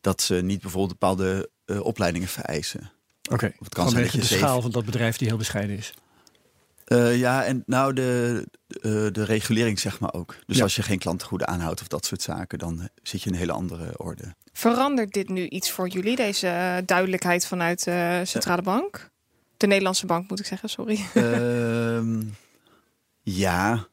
Dat ze niet bijvoorbeeld bepaalde eh, opleidingen vereisen. Oké, Of het kan zijn vanwege dat je de schaal van dat bedrijf die heel bescheiden is. Eh, ja, en nou de, de, de regulering zeg maar ook. Dus Ja. als je geen klantengoeden aanhoudt of dat soort zaken, dan eh, zit je in een hele andere orde. Verandert dit nu iets voor jullie, deze eh, duidelijkheid vanuit de centrale bank? De Nederlandse bank moet ik zeggen, sorry. Ehm, ja.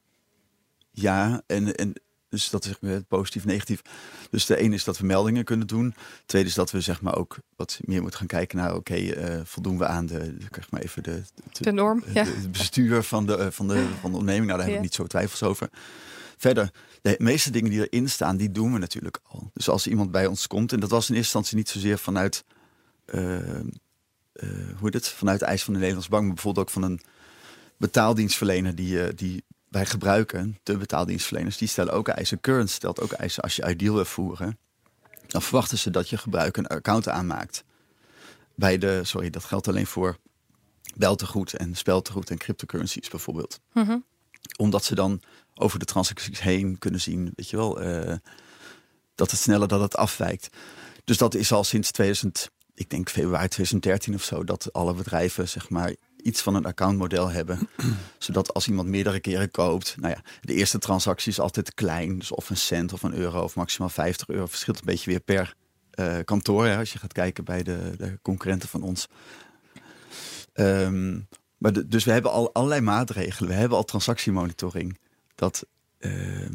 Ja, en, en dus dat is positief, negatief. Dus de ene is dat we meldingen kunnen doen. De tweede is dat we zeg maar ook wat meer moeten gaan kijken naar, oké, eh, voldoen we aan de, zeg maar even de, de, De norm, de- ja. het bestuur van de, eh, van, de, van de onderneming. Nou, daar heb ik niet zo twijfels over. Verder, de meeste dingen die erin staan, die doen we natuurlijk al. Dus als iemand bij ons komt, en dat was in eerste instantie niet zozeer vanuit, eh, eh, hoe heet het, vanuit de eis van de Nederlandse bank, maar bijvoorbeeld ook van een betaaldienstverlener die, eh, die wij gebruiken, de betaaldienstverleners, die stellen ook eisen. Current stelt ook eisen als je ideal wil voeren. Dan verwachten ze dat je gebruiker een account aanmaakt. Bij de, sorry, dat geldt alleen voor beltegoed en speltegoed en cryptocurrencies bijvoorbeeld Mhm. omdat ze dan over de transacties heen kunnen zien, weet je wel, eh, dat het sneller dat het afwijkt. Dus dat is al sinds 2000, ik denk februari 2013 of zo, dat alle bedrijven zeg maar iets van een accountmodel hebben. zodat als iemand meerdere keren koopt, nou ja, de eerste transactie is altijd klein. Dus of een cent of een euro of maximaal 50 euro. Verschilt een beetje weer per uh, kantoor. Hè, als je gaat kijken bij de, de concurrenten van ons. Um, maar dus we hebben al allerlei maatregelen. We hebben al transactiemonitoring. Dat uh,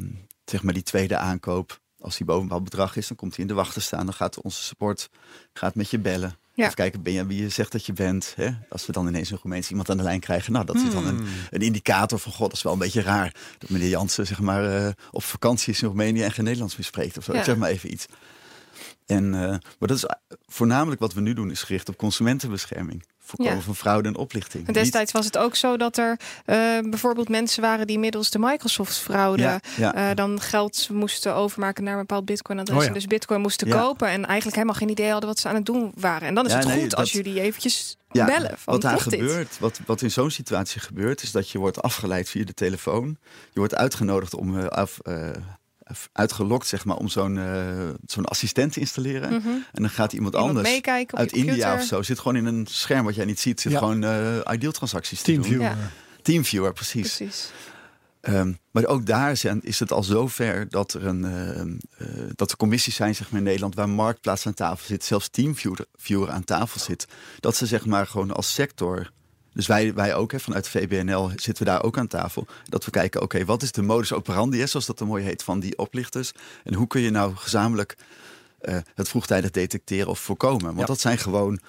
zeg maar die tweede aankoop, als die boven een bedrag is, dan komt hij in de wacht staan. Dan gaat onze support gaat met je bellen. Ja. Even kijken, ben je wie je zegt dat je bent. Hè? Als we dan ineens een Roemeens iemand aan de lijn krijgen. Nou, dat is dan een, hmm. een, indicator van... God, dat is wel een beetje raar. Dat meneer Jansen zeg maar, uh, op vakantie is in Roemenië en geen Nederlands meer spreekt. Of zo. Ja. Ik zeg maar even iets. En, uh, maar dat is voornamelijk wat we nu doen, is gericht op consumentenbescherming voorkomen van fraude en oplichting. En destijds was het ook zo dat er uh, bijvoorbeeld mensen waren die middels de Microsoft-fraude ja, uh, dan geld moesten overmaken naar een bepaald Bitcoin-adres. Oh, dus Bitcoin moesten kopen en eigenlijk helemaal geen idee hadden wat ze aan het doen waren. En dan is het goed dat, als jullie eventjes bellen. Van, wat daar gebeurt, wat, wat in zo'n situatie gebeurt, is dat je wordt afgeleid via de telefoon. Je wordt uitgenodigd om uh, af uitgelokt zeg maar, om zo'n uh, zo'n assistent te installeren. Mhm. En dan gaat iemand, anders uit India of zo. Zit gewoon in een scherm wat jij niet ziet. Zit gewoon uh, ideal transacties te Teamviewer. Ja. Teamviewer, precies. precies. Um, maar ook daar zijn, is het al zover dat er een uh, dat er commissies zijn zeg maar, in Nederland waar marktplaats aan tafel zit, zelfs teamviewer aan tafel zit. Dat ze zeg maar gewoon als sector dus wij, wij ook, hè, vanuit VBNL zitten we daar ook aan tafel. Dat we kijken, oké, wat is de modus operandi, hè, zoals dat er mooi heet, van die oplichters? En hoe kun je nou gezamenlijk uh, het vroegtijdig detecteren of voorkomen? Want dat zijn gewoon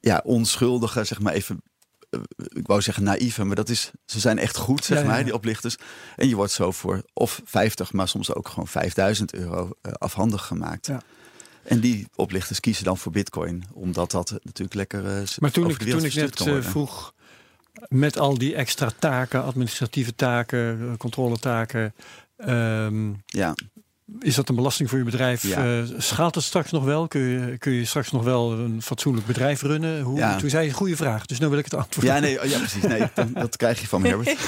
ja, onschuldige, zeg maar even eh, ik wou zeggen naïeve, maar dat is, ze zijn echt goed, zeg maar, die oplichters. En je wordt zo voor of 50, maar soms ook gewoon 5000 euro uh, afhandig gemaakt. Ja. En die oplichters kiezen dan voor Bitcoin, omdat dat natuurlijk lekker. Uh, maar toen ik, toen ik net uh, vroeg, met al die extra taken, administratieve taken, eh, controletaken. Um, ja. Is dat een belasting voor je bedrijf? Ja. Uh, schaalt het straks nog wel? Kun je, kun je straks nog wel een fatsoenlijk bedrijf runnen? Hoe, ja. Toen zei je een goede vraag, dus nu wil ik het antwoord. Ja, nee, oh, ja precies. Nee, dan, dat krijg je van me, Herbert.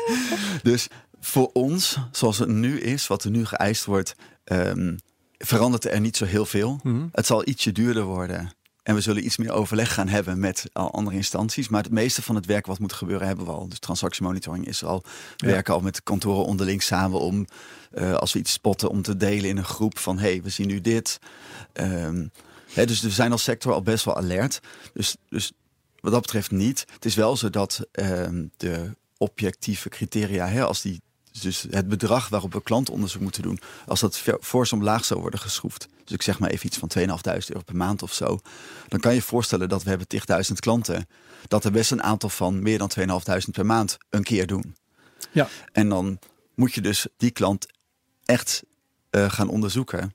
dus voor ons, zoals het nu is, wat er nu geëist wordt, um, verandert er niet zo heel veel. Mhm. Het zal ietsje duurder worden. En we zullen iets meer overleg gaan hebben met al andere instanties. Maar het meeste van het werk wat moet gebeuren hebben we al. Dus transactiemonitoring is er al. We werken al met kantoren onderling samen om, uh, als we iets spotten, om te delen in een groep van hé, hey, we zien nu dit. Um, hè, dus we zijn als sector al best wel alert. Dus, dus wat dat betreft niet. Het is wel zo dat um, de objectieve criteria, hè, als die dus het bedrag waarop we klantonderzoek moeten doen, als dat fors omlaag zou worden geschroefd, dus ik zeg maar even iets van 2.500 euro per maand of zo, dan kan je je voorstellen dat we hebben 10.000 klanten, dat er best een aantal van meer dan 2.500 per maand een keer doen. Ja. En dan moet je dus die klant echt uh, gaan onderzoeken.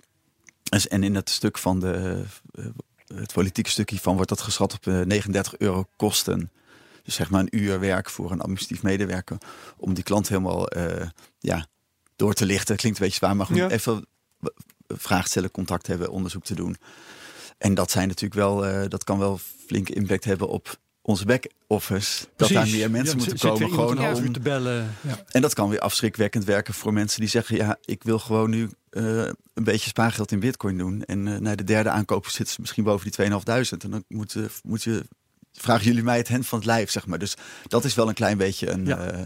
En in het stuk van de, uh, het politieke stuk hiervan wordt dat geschat op uh, 39 euro kosten dus zeg maar een uur werk voor een administratief medewerker. Om die klant helemaal uh, ja, door te lichten. Klinkt een beetje zwaar, maar goed, even vragen stellen, contact hebben, onderzoek te doen. En dat zijn natuurlijk wel, uh, dat kan wel flink impact hebben op onze back-office. Dat daar meer mensen moeten komen. Gewoon om uur te bellen. Ja. En dat kan weer afschrikwekkend werken voor mensen die zeggen: Ja, ik wil gewoon nu uh, een beetje spaargeld in Bitcoin doen. En uh, naar de derde aankoop zitten ze misschien boven die 2.500. En dan moet, moet je vragen jullie mij het hand van het lijf, zeg maar. Dus dat is wel een klein beetje een, uh,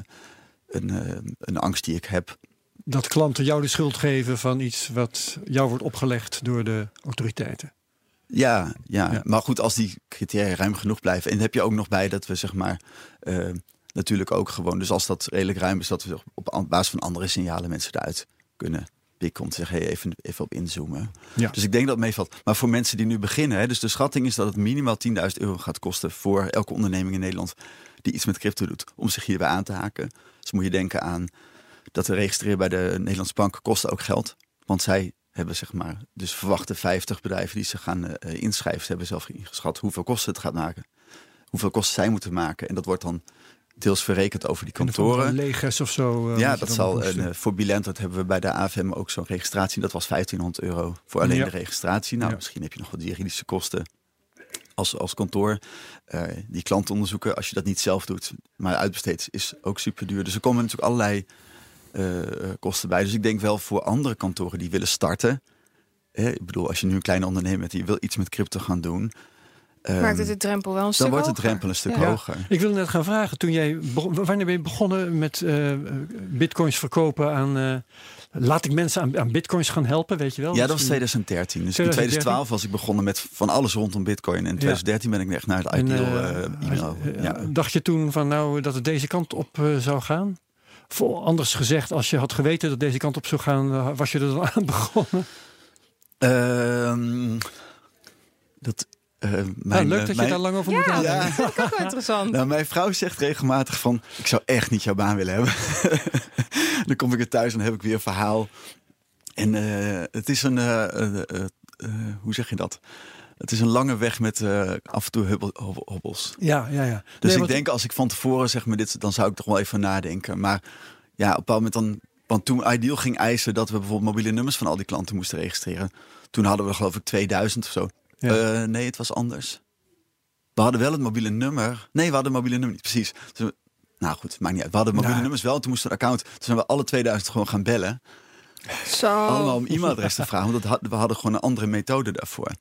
een, uh, een angst die ik heb. Dat klanten jou de schuld geven van iets wat jou wordt opgelegd door de autoriteiten. Ja, ja, maar goed, als die criteria ruim genoeg blijven. En heb je ook nog bij dat we zeg maar uh, natuurlijk ook gewoon, dus als dat redelijk ruim is, dat we op basis van andere signalen mensen eruit kunnen Pik komt zeggen, hey, even, even op inzoomen. Ja. Dus ik denk dat het meevalt. Maar voor mensen die nu beginnen, hè, dus de schatting is dat het minimaal 10.000 euro gaat kosten voor elke onderneming in Nederland die iets met crypto doet, om zich hierbij aan te haken. Dus moet je denken aan dat de registreren bij de Nederlandse bank kosten ook geld. Want zij hebben zeg maar, dus verwachte 50 bedrijven die ze gaan uh, inschrijven, ze hebben zelf ingeschat hoeveel kosten het gaat maken. Hoeveel kosten zij moeten maken. En dat wordt dan deels verrekend over die kantoren. Legers of zo. Uh, ja, dat zal. een uh, voor Bilent, dat hebben we bij de AFM ook zo'n registratie. Dat was 1500 euro voor alleen de registratie. Nou, misschien heb je nog wat juridische kosten als, als kantoor. Uh, die klantonderzoeken, als je dat niet zelf doet, maar uitbesteedt, is ook super duur. Dus er komen natuurlijk allerlei kosten bij. Dus ik denk wel voor andere kantoren die willen starten. ik bedoel, als je nu een kleine ondernemer bent die wil iets met crypto gaan doen Maakt het de drempel wel een stuk dan wordt de drempel een stuk Ja. hoger. Ik wil net gaan vragen, toen jij wanneer ben je begonnen met eh, bitcoins verkopen aan... eh, laat ik mensen aan, aan bitcoins gaan helpen, weet je wel? Ja, dat was een- 2013. Dus 2013? in 2012 was ik begonnen met van alles rondom bitcoin. En in 2013 ben ik echt naar het En, ideal eh, e-mail. ja. Dacht je toen van nou dat het deze kant op eh, zou gaan? Of anders gezegd, als je had geweten dat deze kant op zou gaan, was je er dan aan begonnen? Ehm, dat, eh, mijn, nou, leuk eh, dat je mijn- daar lang over moet Ja, nadenken. dat vind ik ook wel interessant. Nou, mijn vrouw zegt regelmatig van... ik zou echt niet jouw baan willen hebben. dan kom ik er thuis en dan heb ik weer een verhaal. En eh, het is een... eh, eh, eh, eh, hoe zeg je dat? Het is een lange weg met eh, af en toe hubbel- hobbels. Ja, ja, ja. Dus Nee, ik denk als ik van tevoren zeg maar dit... dan zou ik toch wel even nadenken. Maar ja, op een bepaald moment dan... Want toen Ideal ging eisen dat we bijvoorbeeld mobiele nummers van al die klanten moesten registreren. Toen hadden we geloof ik 2000 of zo. Ja. Eh, nee, het was anders. We hadden wel het mobiele nummer. Nee, we hadden het mobiele nummer niet, precies. Dus we- nou goed, maakt niet uit. We hadden mobiele Nou. nummers wel. Toen moesten we een account. Toen zijn we alle 2000 gewoon gaan bellen. Zo. Allemaal om e-mailadres te vragen. Want dat had- we hadden gewoon een andere methode daarvoor.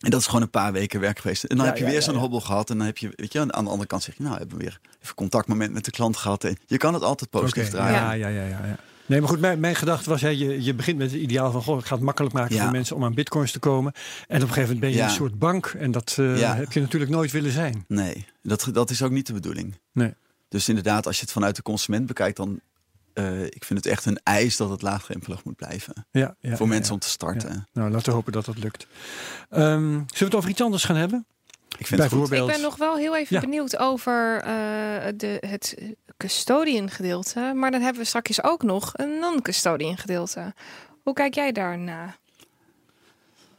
En dat is gewoon een paar weken werk geweest. En dan Ja, heb je ja, weer ja, zo'n ja. hobbel gehad. En dan heb je, weet je, aan de andere kant zeg je, nou, hebben we weer even contactmoment met de klant gehad. En je kan het altijd positief Oké, draaien. Ja, ja, ja, ja, ja. Nee, maar goed, mijn, mijn gedachte was, hè, je, je begint met het ideaal van, goh, ik ga het makkelijk maken Ja. voor mensen om aan bitcoins te komen. En op een gegeven moment ben je Ja. een soort bank en dat eh, Ja. heb je natuurlijk nooit willen zijn. Nee, dat, dat is ook niet de bedoeling. Nee. Dus inderdaad, als je het vanuit de consument bekijkt, dan eh, ik vind het echt een eis dat het laagdrempelig moet blijven. Ja, ja, voor mensen ja. om te starten. Ja. Nou, laten we hopen dat dat lukt. Ehm, zullen we het over iets anders gaan hebben? Ik vind goed. Ik ben nog wel heel even Ja. benieuwd over eh, de, het custodian gedeelte. Maar dan hebben we straks ook nog een non-custodian gedeelte. Hoe kijk jij daarna?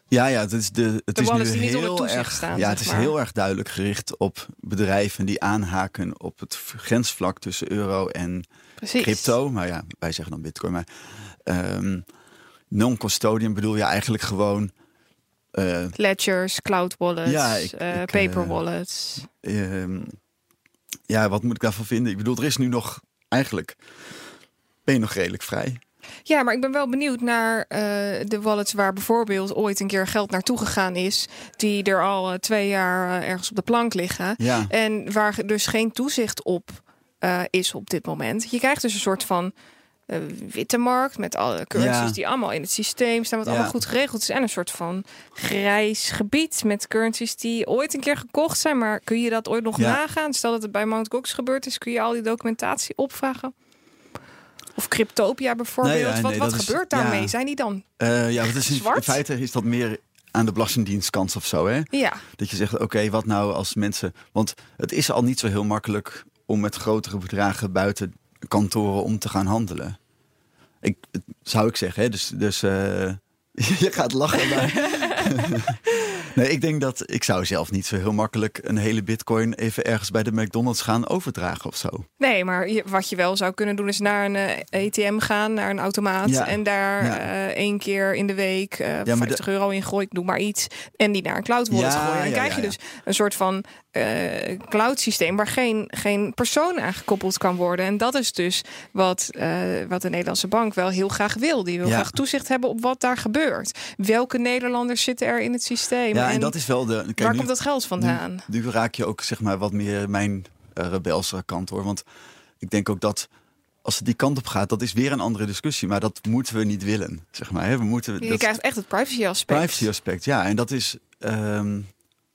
Ja, ja, het is, de, het De is nu heel erg, staan, Ja, het is maar. heel erg duidelijk gericht op bedrijven die aanhaken op het grensvlak tussen euro en Precies. crypto. Maar ja, wij zeggen dan bitcoin. Maar ehm, non-custodian bedoel je eigenlijk gewoon eh, Ledgers, cloud wallets, Ja, ik- eh, ik, paper eh, wallets. Ehm, ja, wat moet ik daarvan vinden? Ik bedoel, er is nu nog eigenlijk. Ben je nog redelijk vrij? Ja, maar ik ben wel benieuwd naar eh, de wallets waar bijvoorbeeld ooit een keer geld naartoe gegaan is. Die er al eh, twee jaar eh, ergens op de plank liggen. Ja. En waar dus geen toezicht op eh, is op dit moment. Je krijgt dus een soort van eh, witte markt met alle currencies Ja. die allemaal in het systeem staan, wat Ja. allemaal goed geregeld is. En een soort van grijs gebied met currencies die ooit een keer gekocht zijn. Maar kun je dat ooit nog nagaan? Stel dat het bij Mt. Gox gebeurd is, kun je al die documentatie opvragen? Of Cryptopia bijvoorbeeld. Nee, wat wat dat is- gebeurt daarmee? Zijn die dan? Eh, ja, wat is in, feite is dat meer aan de belastingdienstkant of zo, hè? Ja, Dat je zegt, oké, wat nou als mensen... Want het is al niet zo heel makkelijk om met grotere bedragen buiten kantoren om te gaan handelen. Ik, zou ik zeggen, hè? Dus, dus eh, je gaat lachen. Maar... nee, ik denk dat ik zou zelf niet zo heel makkelijk een hele bitcoin even ergens bij de McDonald's gaan overdragen of zo. nee, maar je- wat je wel zou kunnen doen is naar een eh, ATM gaan, naar een automaat. Ja. En daar Ja. eh, één keer in de week maar 50 euro in gooien, ik doe maar iets. En die naar een cloud wallet Ja, gooien. En dan ja, krijg ja, je ja. dus een soort van eh, cloud systeem waar geen, geen persoon aan gekoppeld kan worden. En dat is dus wat, eh, wat de Nederlandse bank wel heel graag wil. Die wil Ja. graag toezicht hebben op wat daar gebeurt. Welke Nederlanders zitten er in het systeem? Ja, en, dat is wel de... Kijk, waar nu- komt dat geld vandaan? Nu, nu raak je ook zeg maar wat meer mijn uh, rebelse kant hoor. Want ik denk ook dat als het die kant op gaat, dat is weer een andere discussie. Maar dat moeten we niet willen. Zeg maar. Hè? We moeten, Je dat krijgt echt het privacy aspect. privacy aspect. Ja, en dat is. ehm,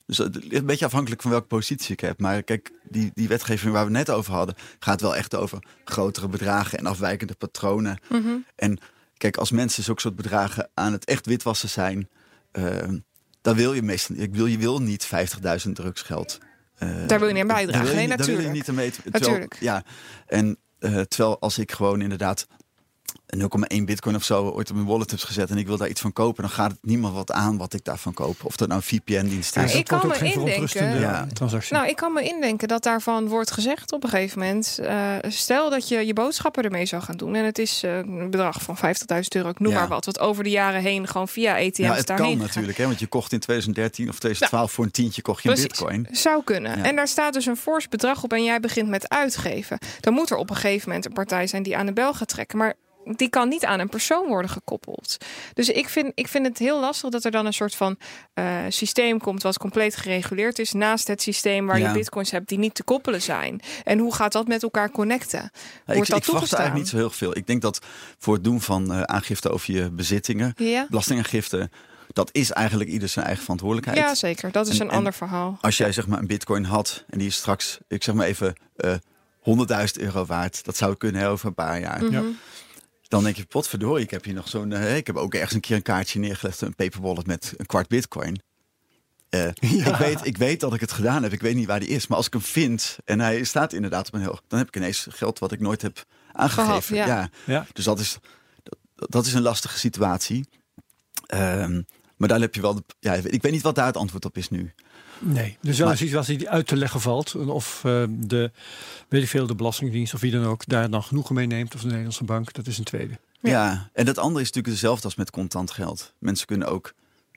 dus het ligt een beetje afhankelijk van welke positie ik heb. Maar kijk, die, die wetgeving waar we net over hadden, gaat wel echt over grotere bedragen en afwijkende patronen. Mhm. En kijk, als mensen zulke soort bedragen aan het echt witwassen zijn, ehm, dan wil je meestal. Ik wil, je wil niet 50.000 drugsgeld. eh, Daar wil je niet aan bijdragen. daar wil je Nee, niet- daar wil je natuurlijk. niet aan mee. terwijl- Natuurlijk. Ja, en eh, terwijl als ik gewoon inderdaad 0,1 bitcoin of zo ooit op mijn wallet heb gezet en ik wil daar iets van kopen, dan gaat het niemand wat aan wat ik daarvan koop. Of dat nou een VPN-dienst Ja, is. ik dat wordt kan ook me geen indenken- Ja. transactie. Nou, ik kan me indenken dat daarvan wordt gezegd op een gegeven moment. eh, stel dat je je boodschappen ermee zou gaan doen. En het is eh, een bedrag van 50.000 euro, ik noem Ja. maar wat. Wat over de jaren heen gewoon via ATM's Ja, het daarheen kan natuurlijk, hè, want je kocht in 2013 of 2012 voor een tientje kocht je Precies. bitcoin. Zou kunnen. Ja. En daar staat dus een fors bedrag op en jij begint met uitgeven. Dan moet er op een gegeven moment een partij zijn die aan de bel gaat trekken. Maar die kan niet aan een persoon worden gekoppeld. Dus ik vind, ik vind het heel lastig dat er dan een soort van uh, systeem komt wat compleet gereguleerd is naast het systeem waar Ja. je bitcoins hebt die niet te koppelen zijn. En hoe gaat dat met elkaar connecten? Ja, Wordt ik, dat ik verwacht eigenlijk niet zo heel veel. Ik denk dat voor het doen van eh, aangifte over je bezittingen, Ja? belastingaangifte, dat is eigenlijk ieder zijn eigen verantwoordelijkheid. ja, zeker. Dat is En- een en- ander verhaal. Als jij zeg maar een bitcoin had en die is straks, ik zeg maar even, eh 100.000 euro waard. Dat zou kunnen hè, over een paar jaar. Mhm. Ja. Dan denk je, potverdorie, ik heb hier nog zo'n... eh, ik heb ook ergens een keer een kaartje neergelegd, een paper wallet met een kwart bitcoin. Eh, ik, weet, ik weet dat ik het gedaan heb. Ik weet niet waar die is. Maar als ik hem vind en hij staat inderdaad op een heel... Dan heb ik ineens geld wat ik nooit heb aangegeven. Gehad, ja. ja. Ja. Dus dat is, dat, dat is een lastige situatie. Ehm, maar daar heb je wel... De, ja, ik weet niet wat daar het antwoord op is nu. Nee, dus wel Maar- een situatie die uit te leggen valt. Of eh, de, weet ik veel, de Belastingdienst of wie dan ook daar dan genoegen mee neemt. Of de Nederlandse bank, dat is een tweede. Ja. Ja. en dat andere is natuurlijk hetzelfde als met contant geld. Mensen kunnen ook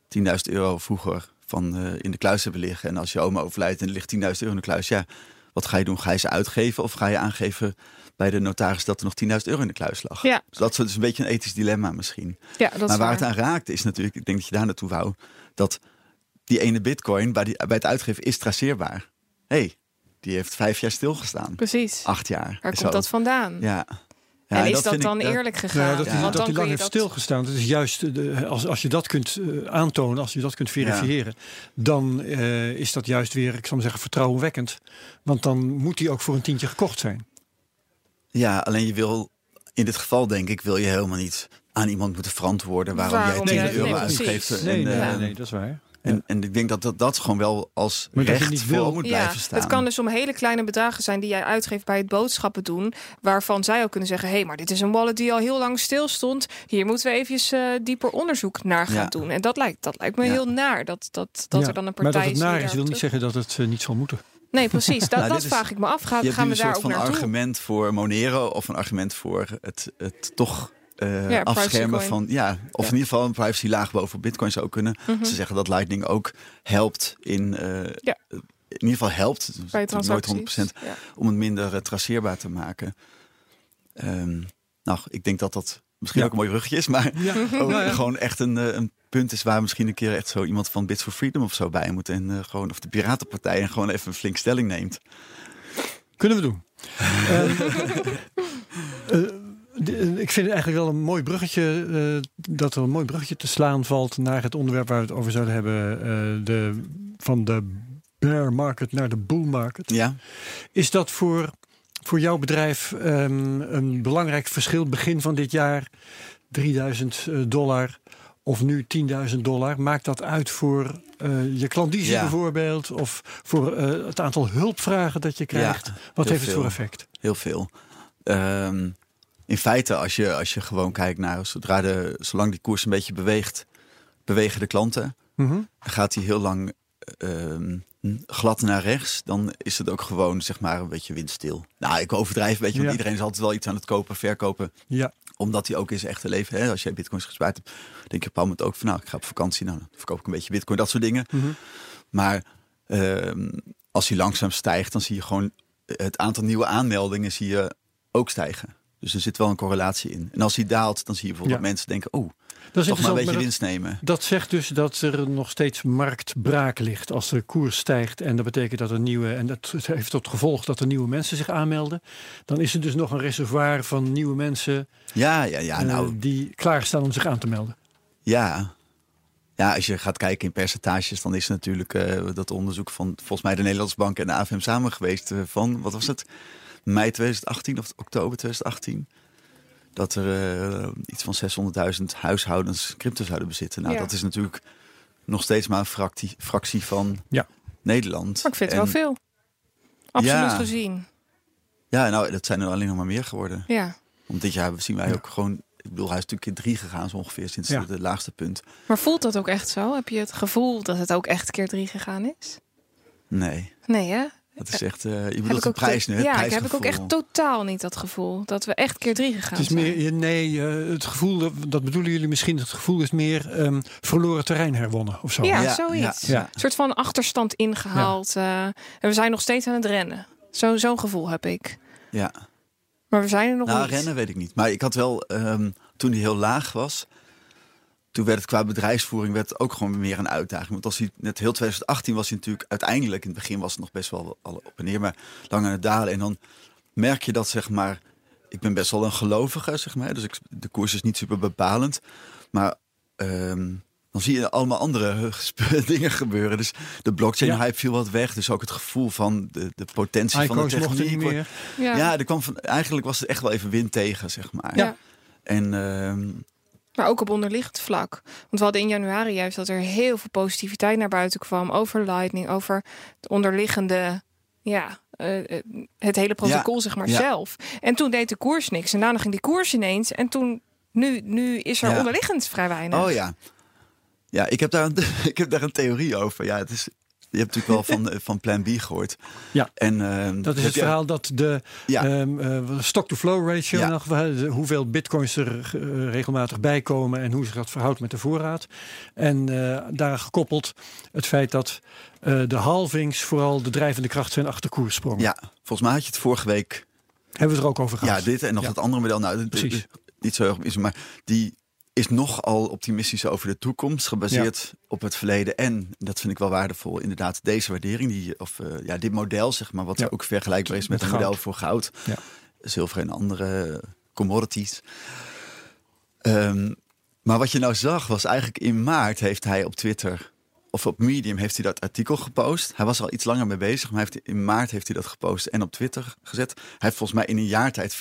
10.000 euro vroeger van eh, in de kluis hebben liggen. En als je oma overlijdt en er ligt 10.000 euro in de kluis. Ja, wat ga je doen? Ga je ze uitgeven of ga je aangeven bij de notaris dat er nog 10.000 euro in de kluis lag? Ja. Dus dat is dus een beetje een ethisch dilemma misschien. Ja, dat is maar waar waar. het aan raakt is natuurlijk, ik denk dat je daar naartoe wou, dat die ene bitcoin bij, die, bij het uitgeven is traceerbaar. hey, die heeft vijf jaar stilgestaan. Precies. Acht jaar. Waar Zo. komt dat vandaan? Ja. Ja, en is dat, vind ik- dan dat- eerlijk gegaan? Nou ja, dat Ja. dat hij lang heeft dat- stilgestaan. Dat is juist, de, als, als je dat kunt eh, aantonen, als je dat kunt verifiëren, dan eh, is dat juist weer, ik zal maar zeggen, vertrouwenwekkend. Want dan moet hij ook voor een tientje gekocht zijn. Ja, alleen je wil, in dit geval denk ik, wil je helemaal niet aan iemand moeten verantwoorden waarom, Waarom jij 10 jij- euro nee, uitgeeft. Nee, en, nee, eh, nee, nee, dat is waar. En, en ik denk dat dat, dat gewoon wel als Maar dat je recht niet voor wil- moet Ja, blijven staan. het kan dus om hele kleine bedragen zijn die jij uitgeeft bij het boodschappen doen. Waarvan zij ook kunnen zeggen: hé, hey, maar dit is een wallet die al heel lang stil stond. Hier moeten we eventjes eh, dieper onderzoek naar gaan Ja. doen. En dat lijkt, dat lijkt me Ja. heel naar. Dat, dat, dat Ja, er dan een maar partij dat het naar is, wil niet zeggen dat het eh, niet zal moeten. Nee, precies. Dat, Nou, dat is- vraag ik me af. Ga, je hebt gaan we een daar soort ook van naartoe? argument voor moneren of een argument voor het, het toch eh, Ja, privacy afschermen van ja, of Ja. in ieder geval een privacy laag boven Bitcoin zou kunnen. Mhm. Ze zeggen dat Lightning ook helpt in, eh, Ja. in ieder geval helpt. Transacties. nooit 100% Ja. om het minder eh, traceerbaar te maken. Ehm, nou, ik denk dat dat misschien Ja. ook een mooi ruggetje is, maar Ja, ook ja. gewoon echt een, een punt is waar misschien een keer echt zo iemand van Bits for Freedom of zo bij moet. En gewoon, of de Piratenpartij en gewoon even een flink stelling neemt. Kunnen we doen. ik vind het eigenlijk wel een mooi bruggetje, eh, dat er een mooi bruggetje te slaan valt naar het onderwerp waar we het over zouden hebben, eh, de, van de bear market naar de bull market. Ja, Is dat voor, voor jouw bedrijf ehm, een belangrijk verschil begin van dit jaar? 3000 eh, dollar of nu 10.000 dollar? Maakt dat uit voor eh, je klandizie Ja. bijvoorbeeld? Of voor eh, het aantal hulpvragen dat je krijgt? Wat heeft het voor effect? heel veel. Ehm, in feite, als je, als je gewoon kijkt naar zodra de, zolang die koers een beetje beweegt, bewegen de klanten. Mhm. Gaat hij heel lang ehm, glad naar rechts, dan is het ook gewoon zeg maar een beetje windstil. Nou, ik overdrijf een beetje, want Ja. iedereen is altijd wel iets aan het kopen, verkopen. Ja, Omdat hij ook in zijn echte leven, hè, als jij bitcoins gespaard hebt, denk je op een moment ook van nou, ik ga op vakantie, nou, dan verkoop ik een beetje bitcoin, dat soort dingen. Mhm. Maar ehm, als hij langzaam stijgt, dan zie je gewoon het aantal nieuwe aanmeldingen zie je ook stijgen. Dus er zit wel een correlatie in. En als hij daalt, dan zie je bijvoorbeeld Ja. dat mensen denken, oh, dat is toch maar een beetje maar winst nemen. dat, zegt dus dat er nog steeds marktbraak ligt als de koers stijgt. En dat betekent dat er nieuwe, en dat heeft tot gevolg dat er nieuwe mensen zich aanmelden. Dan is er dus nog een reservoir van nieuwe mensen Ja, ja, ja. eh, Nou, die klaarstaan om zich aan te melden. ja. Ja, als je gaat kijken in percentages, dan is natuurlijk eh, dat onderzoek van volgens mij de Nederlandse Bank en de AFM samen geweest eh, van, wat was het? Mei 2018 of oktober 2018. Dat er eh, iets van 600.000 huishoudens crypto zouden bezitten. Nou, Ja. dat is natuurlijk nog steeds maar een fractie, fractie van Ja. Nederland. Maar ik vind het En- wel veel. Absoluut Ja. gezien. Ja, nou, dat zijn er alleen nog maar meer geworden. Ja. Want dit jaar zien wij Ja. ook gewoon... Ik bedoel, hij is natuurlijk keer drie gegaan zo ongeveer sinds Ja. het de laagste punt. Maar voelt dat ook echt zo? Heb je het gevoel dat het ook echt keer drie gegaan is? Nee, Nee, hè? Dat is echt... eh je bedoelt ik de ook prijs to- nu, het Ja, ik heb ik ook echt totaal niet dat gevoel. Dat we echt keer drie gegaan Het is zijn. meer, nee, eh, het gevoel, dat, bedoelen jullie misschien, het gevoel is meer ehm, verloren terrein herwonnen of zo. Ja, Ja, zoiets. ja. Een soort van achterstand ingehaald. eh, en we zijn nog steeds aan het rennen. Zo- Zo'n gevoel heb ik. Ja. Maar we zijn er nog Nou, niet. rennen weet ik niet. Maar ik had wel, ehm, toen die heel laag was, toen werd het qua bedrijfsvoering werd het ook gewoon meer een uitdaging. Want als hij net heel 2018 was hij natuurlijk uiteindelijk, in het begin was het nog best wel al op en neer, maar lang aan het dalen. En dan merk je dat zeg maar, ik ben best wel een gelovige, zeg maar. Dus ik, de koers is niet super bepalend. Maar ehm, dan zie je allemaal andere dingen gebeuren. Dus de blockchain Ja. hype viel wat weg. Dus ook het gevoel van de, de potentie van de techniek. niet meer. Ja. Ja, er kwam van, eigenlijk was het echt wel even wind tegen, zeg maar. Ja. En ehm, Maar ook op onderliggend vlak. Want we hadden in januari juist dat er heel veel positiviteit naar buiten kwam over Lightning, over het onderliggende, ja, eh, eh, het hele protocol zeg maar ja. zelf. En toen deed de koers niks. En daarna ging die koers ineens. En toen, nu, nu is er Ja. onderliggend vrij weinig. oh ja. Ja, ik heb, daar een, ik heb daar een theorie over. Ja, het is, je hebt natuurlijk wel van, eh, van Plan B gehoord. Ja. En, ehm, Dat is het verhaal dat de Ja. ehm, eh, stock-to-flow ratio, Ja. geval, hoeveel bitcoins er eh, regelmatig bijkomen en hoe zich dat verhoudt met de voorraad. En eh daar gekoppeld het feit dat eh, de halvings vooral de drijvende kracht zijn achter koersprongen. Ja, volgens mij had je het vorige week. Hebben we het er ook over gehad? Ja, dit en nog Ja. het andere model. Nou, dit- Precies. dit- niet zo erg is, maar die is nogal optimistisch over de toekomst, gebaseerd op het verleden. En dat vind ik wel waardevol, inderdaad, deze waardering, die, of eh, ja, dit model, zeg maar, wat Ja. ook vergelijkbaar is met, Met een model voor goud, Ja. zilver en andere commodities. Ehm, maar wat je nou zag, was eigenlijk in maart heeft hij op Twitter of op Medium heeft hij dat artikel gepost. Hij was er al iets langer mee bezig, maar hij heeft, in maart heeft hij dat gepost en op Twitter gezet. Hij heeft volgens mij in een jaar tijd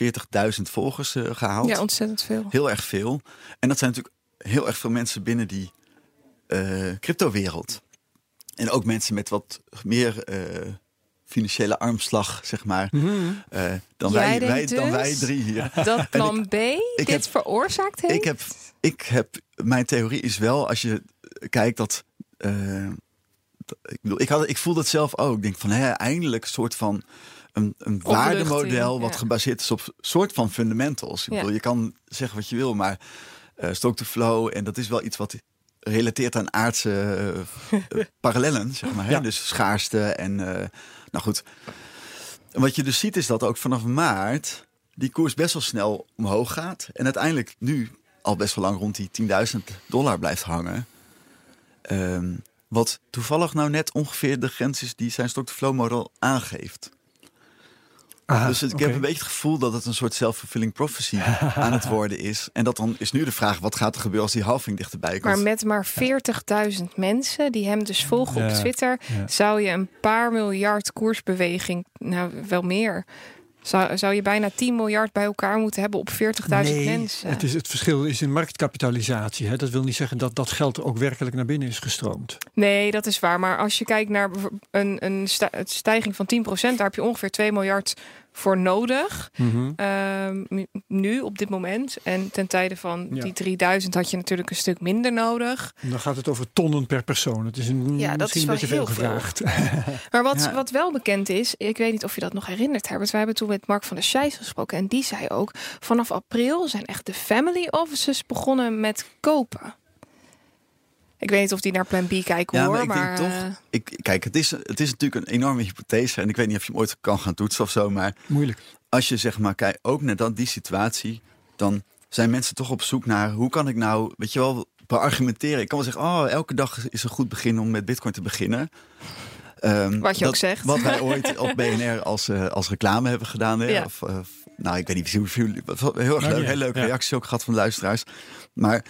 40.000 volgers eh, gehaald. Ja, ontzettend veel. Heel erg veel. En dat zijn natuurlijk heel erg veel mensen binnen die eh crypto-wereld. En ook mensen met wat meer eh, financiële armslag, zeg maar, Mhm. dan, wij, wij, dan dus wij drie hier. Dat plan B dit heb- veroorzaakt heeft? Ik heb, ik heb, mijn theorie is wel, als je kijkt dat. Eh, ik, bedoel, ik, had, ik voelde het zelf ook. Ik denk van hè, eindelijk een soort van een, een waardemodel wat ja. gebaseerd is op soort van fundamentals. Ik Ja. bedoel, je kan zeggen wat je wil, maar eh stock to flow en dat is wel iets wat relateert aan aardse eh, eh, parallellen, zeg maar. Hè? Ja. Dus schaarste en eh, nou goed. En wat je dus ziet is dat ook vanaf maart die koers best wel snel omhoog gaat. En uiteindelijk nu al best wel lang rond die 10.000 dollar blijft hangen. Ehm, wat toevallig nou net ongeveer de grens is die zijn stock-to-flow model aangeeft. Aha, dus ik heb een beetje het gevoel dat het een soort self-fulfilling prophecy aan het worden is. En dat dan is nu de vraag, wat gaat er gebeuren als die halving dichterbij komt? Maar met maar 40.000 mensen die hem dus volgen op Twitter, ja. zou je een paar miljard koersbeweging, nou wel meer, zou, zou je bijna 10 miljard bij elkaar moeten hebben op 40.000 Nee, mensen. Het, is, het verschil is in marktkapitalisatie. Hè. Dat wil niet zeggen dat dat geld ook werkelijk naar binnen is gestroomd. Nee, dat is waar. Maar als je kijkt naar een, een stijging van 10%, daar heb je ongeveer 2 miljard voor nodig. Mhm. Ehm, nu, op dit moment. En ten tijde van Ja. die 3000 had je natuurlijk een stuk minder nodig. Dan gaat het over tonnen per persoon. Het is een, Ja, dat is een wel beetje veel heel veel. gevraagd. Maar wat, Ja. wat wel bekend is, ik weet niet of je dat nog herinnert, Herbert. Wij hebben toen met Mark van der Scheijs gesproken. En die zei ook, vanaf april zijn echt de family offices begonnen met kopen. Ik weet niet of die naar Plan B kijken Ja, hoor. maar ik denk eh, toch. Ik, kijk, het is, het is natuurlijk een enorme hypothese. En ik weet niet of je hem ooit kan gaan toetsen of zo. Maar Moeilijk. als je zeg maar kijkt, ook naar dat, die situatie, dan zijn mensen toch op zoek naar hoe kan ik nou, weet je wel, beargumenteren. Ik kan wel zeggen, oh, elke dag is een goed begin om met Bitcoin te beginnen. Ehm, Wat je ook zegt. Wat wij ooit op BNR als, eh, als reclame hebben gedaan. Hè? Ja. Of, eh, nou, ik weet niet hoeveel. Heel erg leuk. ja. Heel leuke Ja. reacties ook gehad van de luisteraars. Maar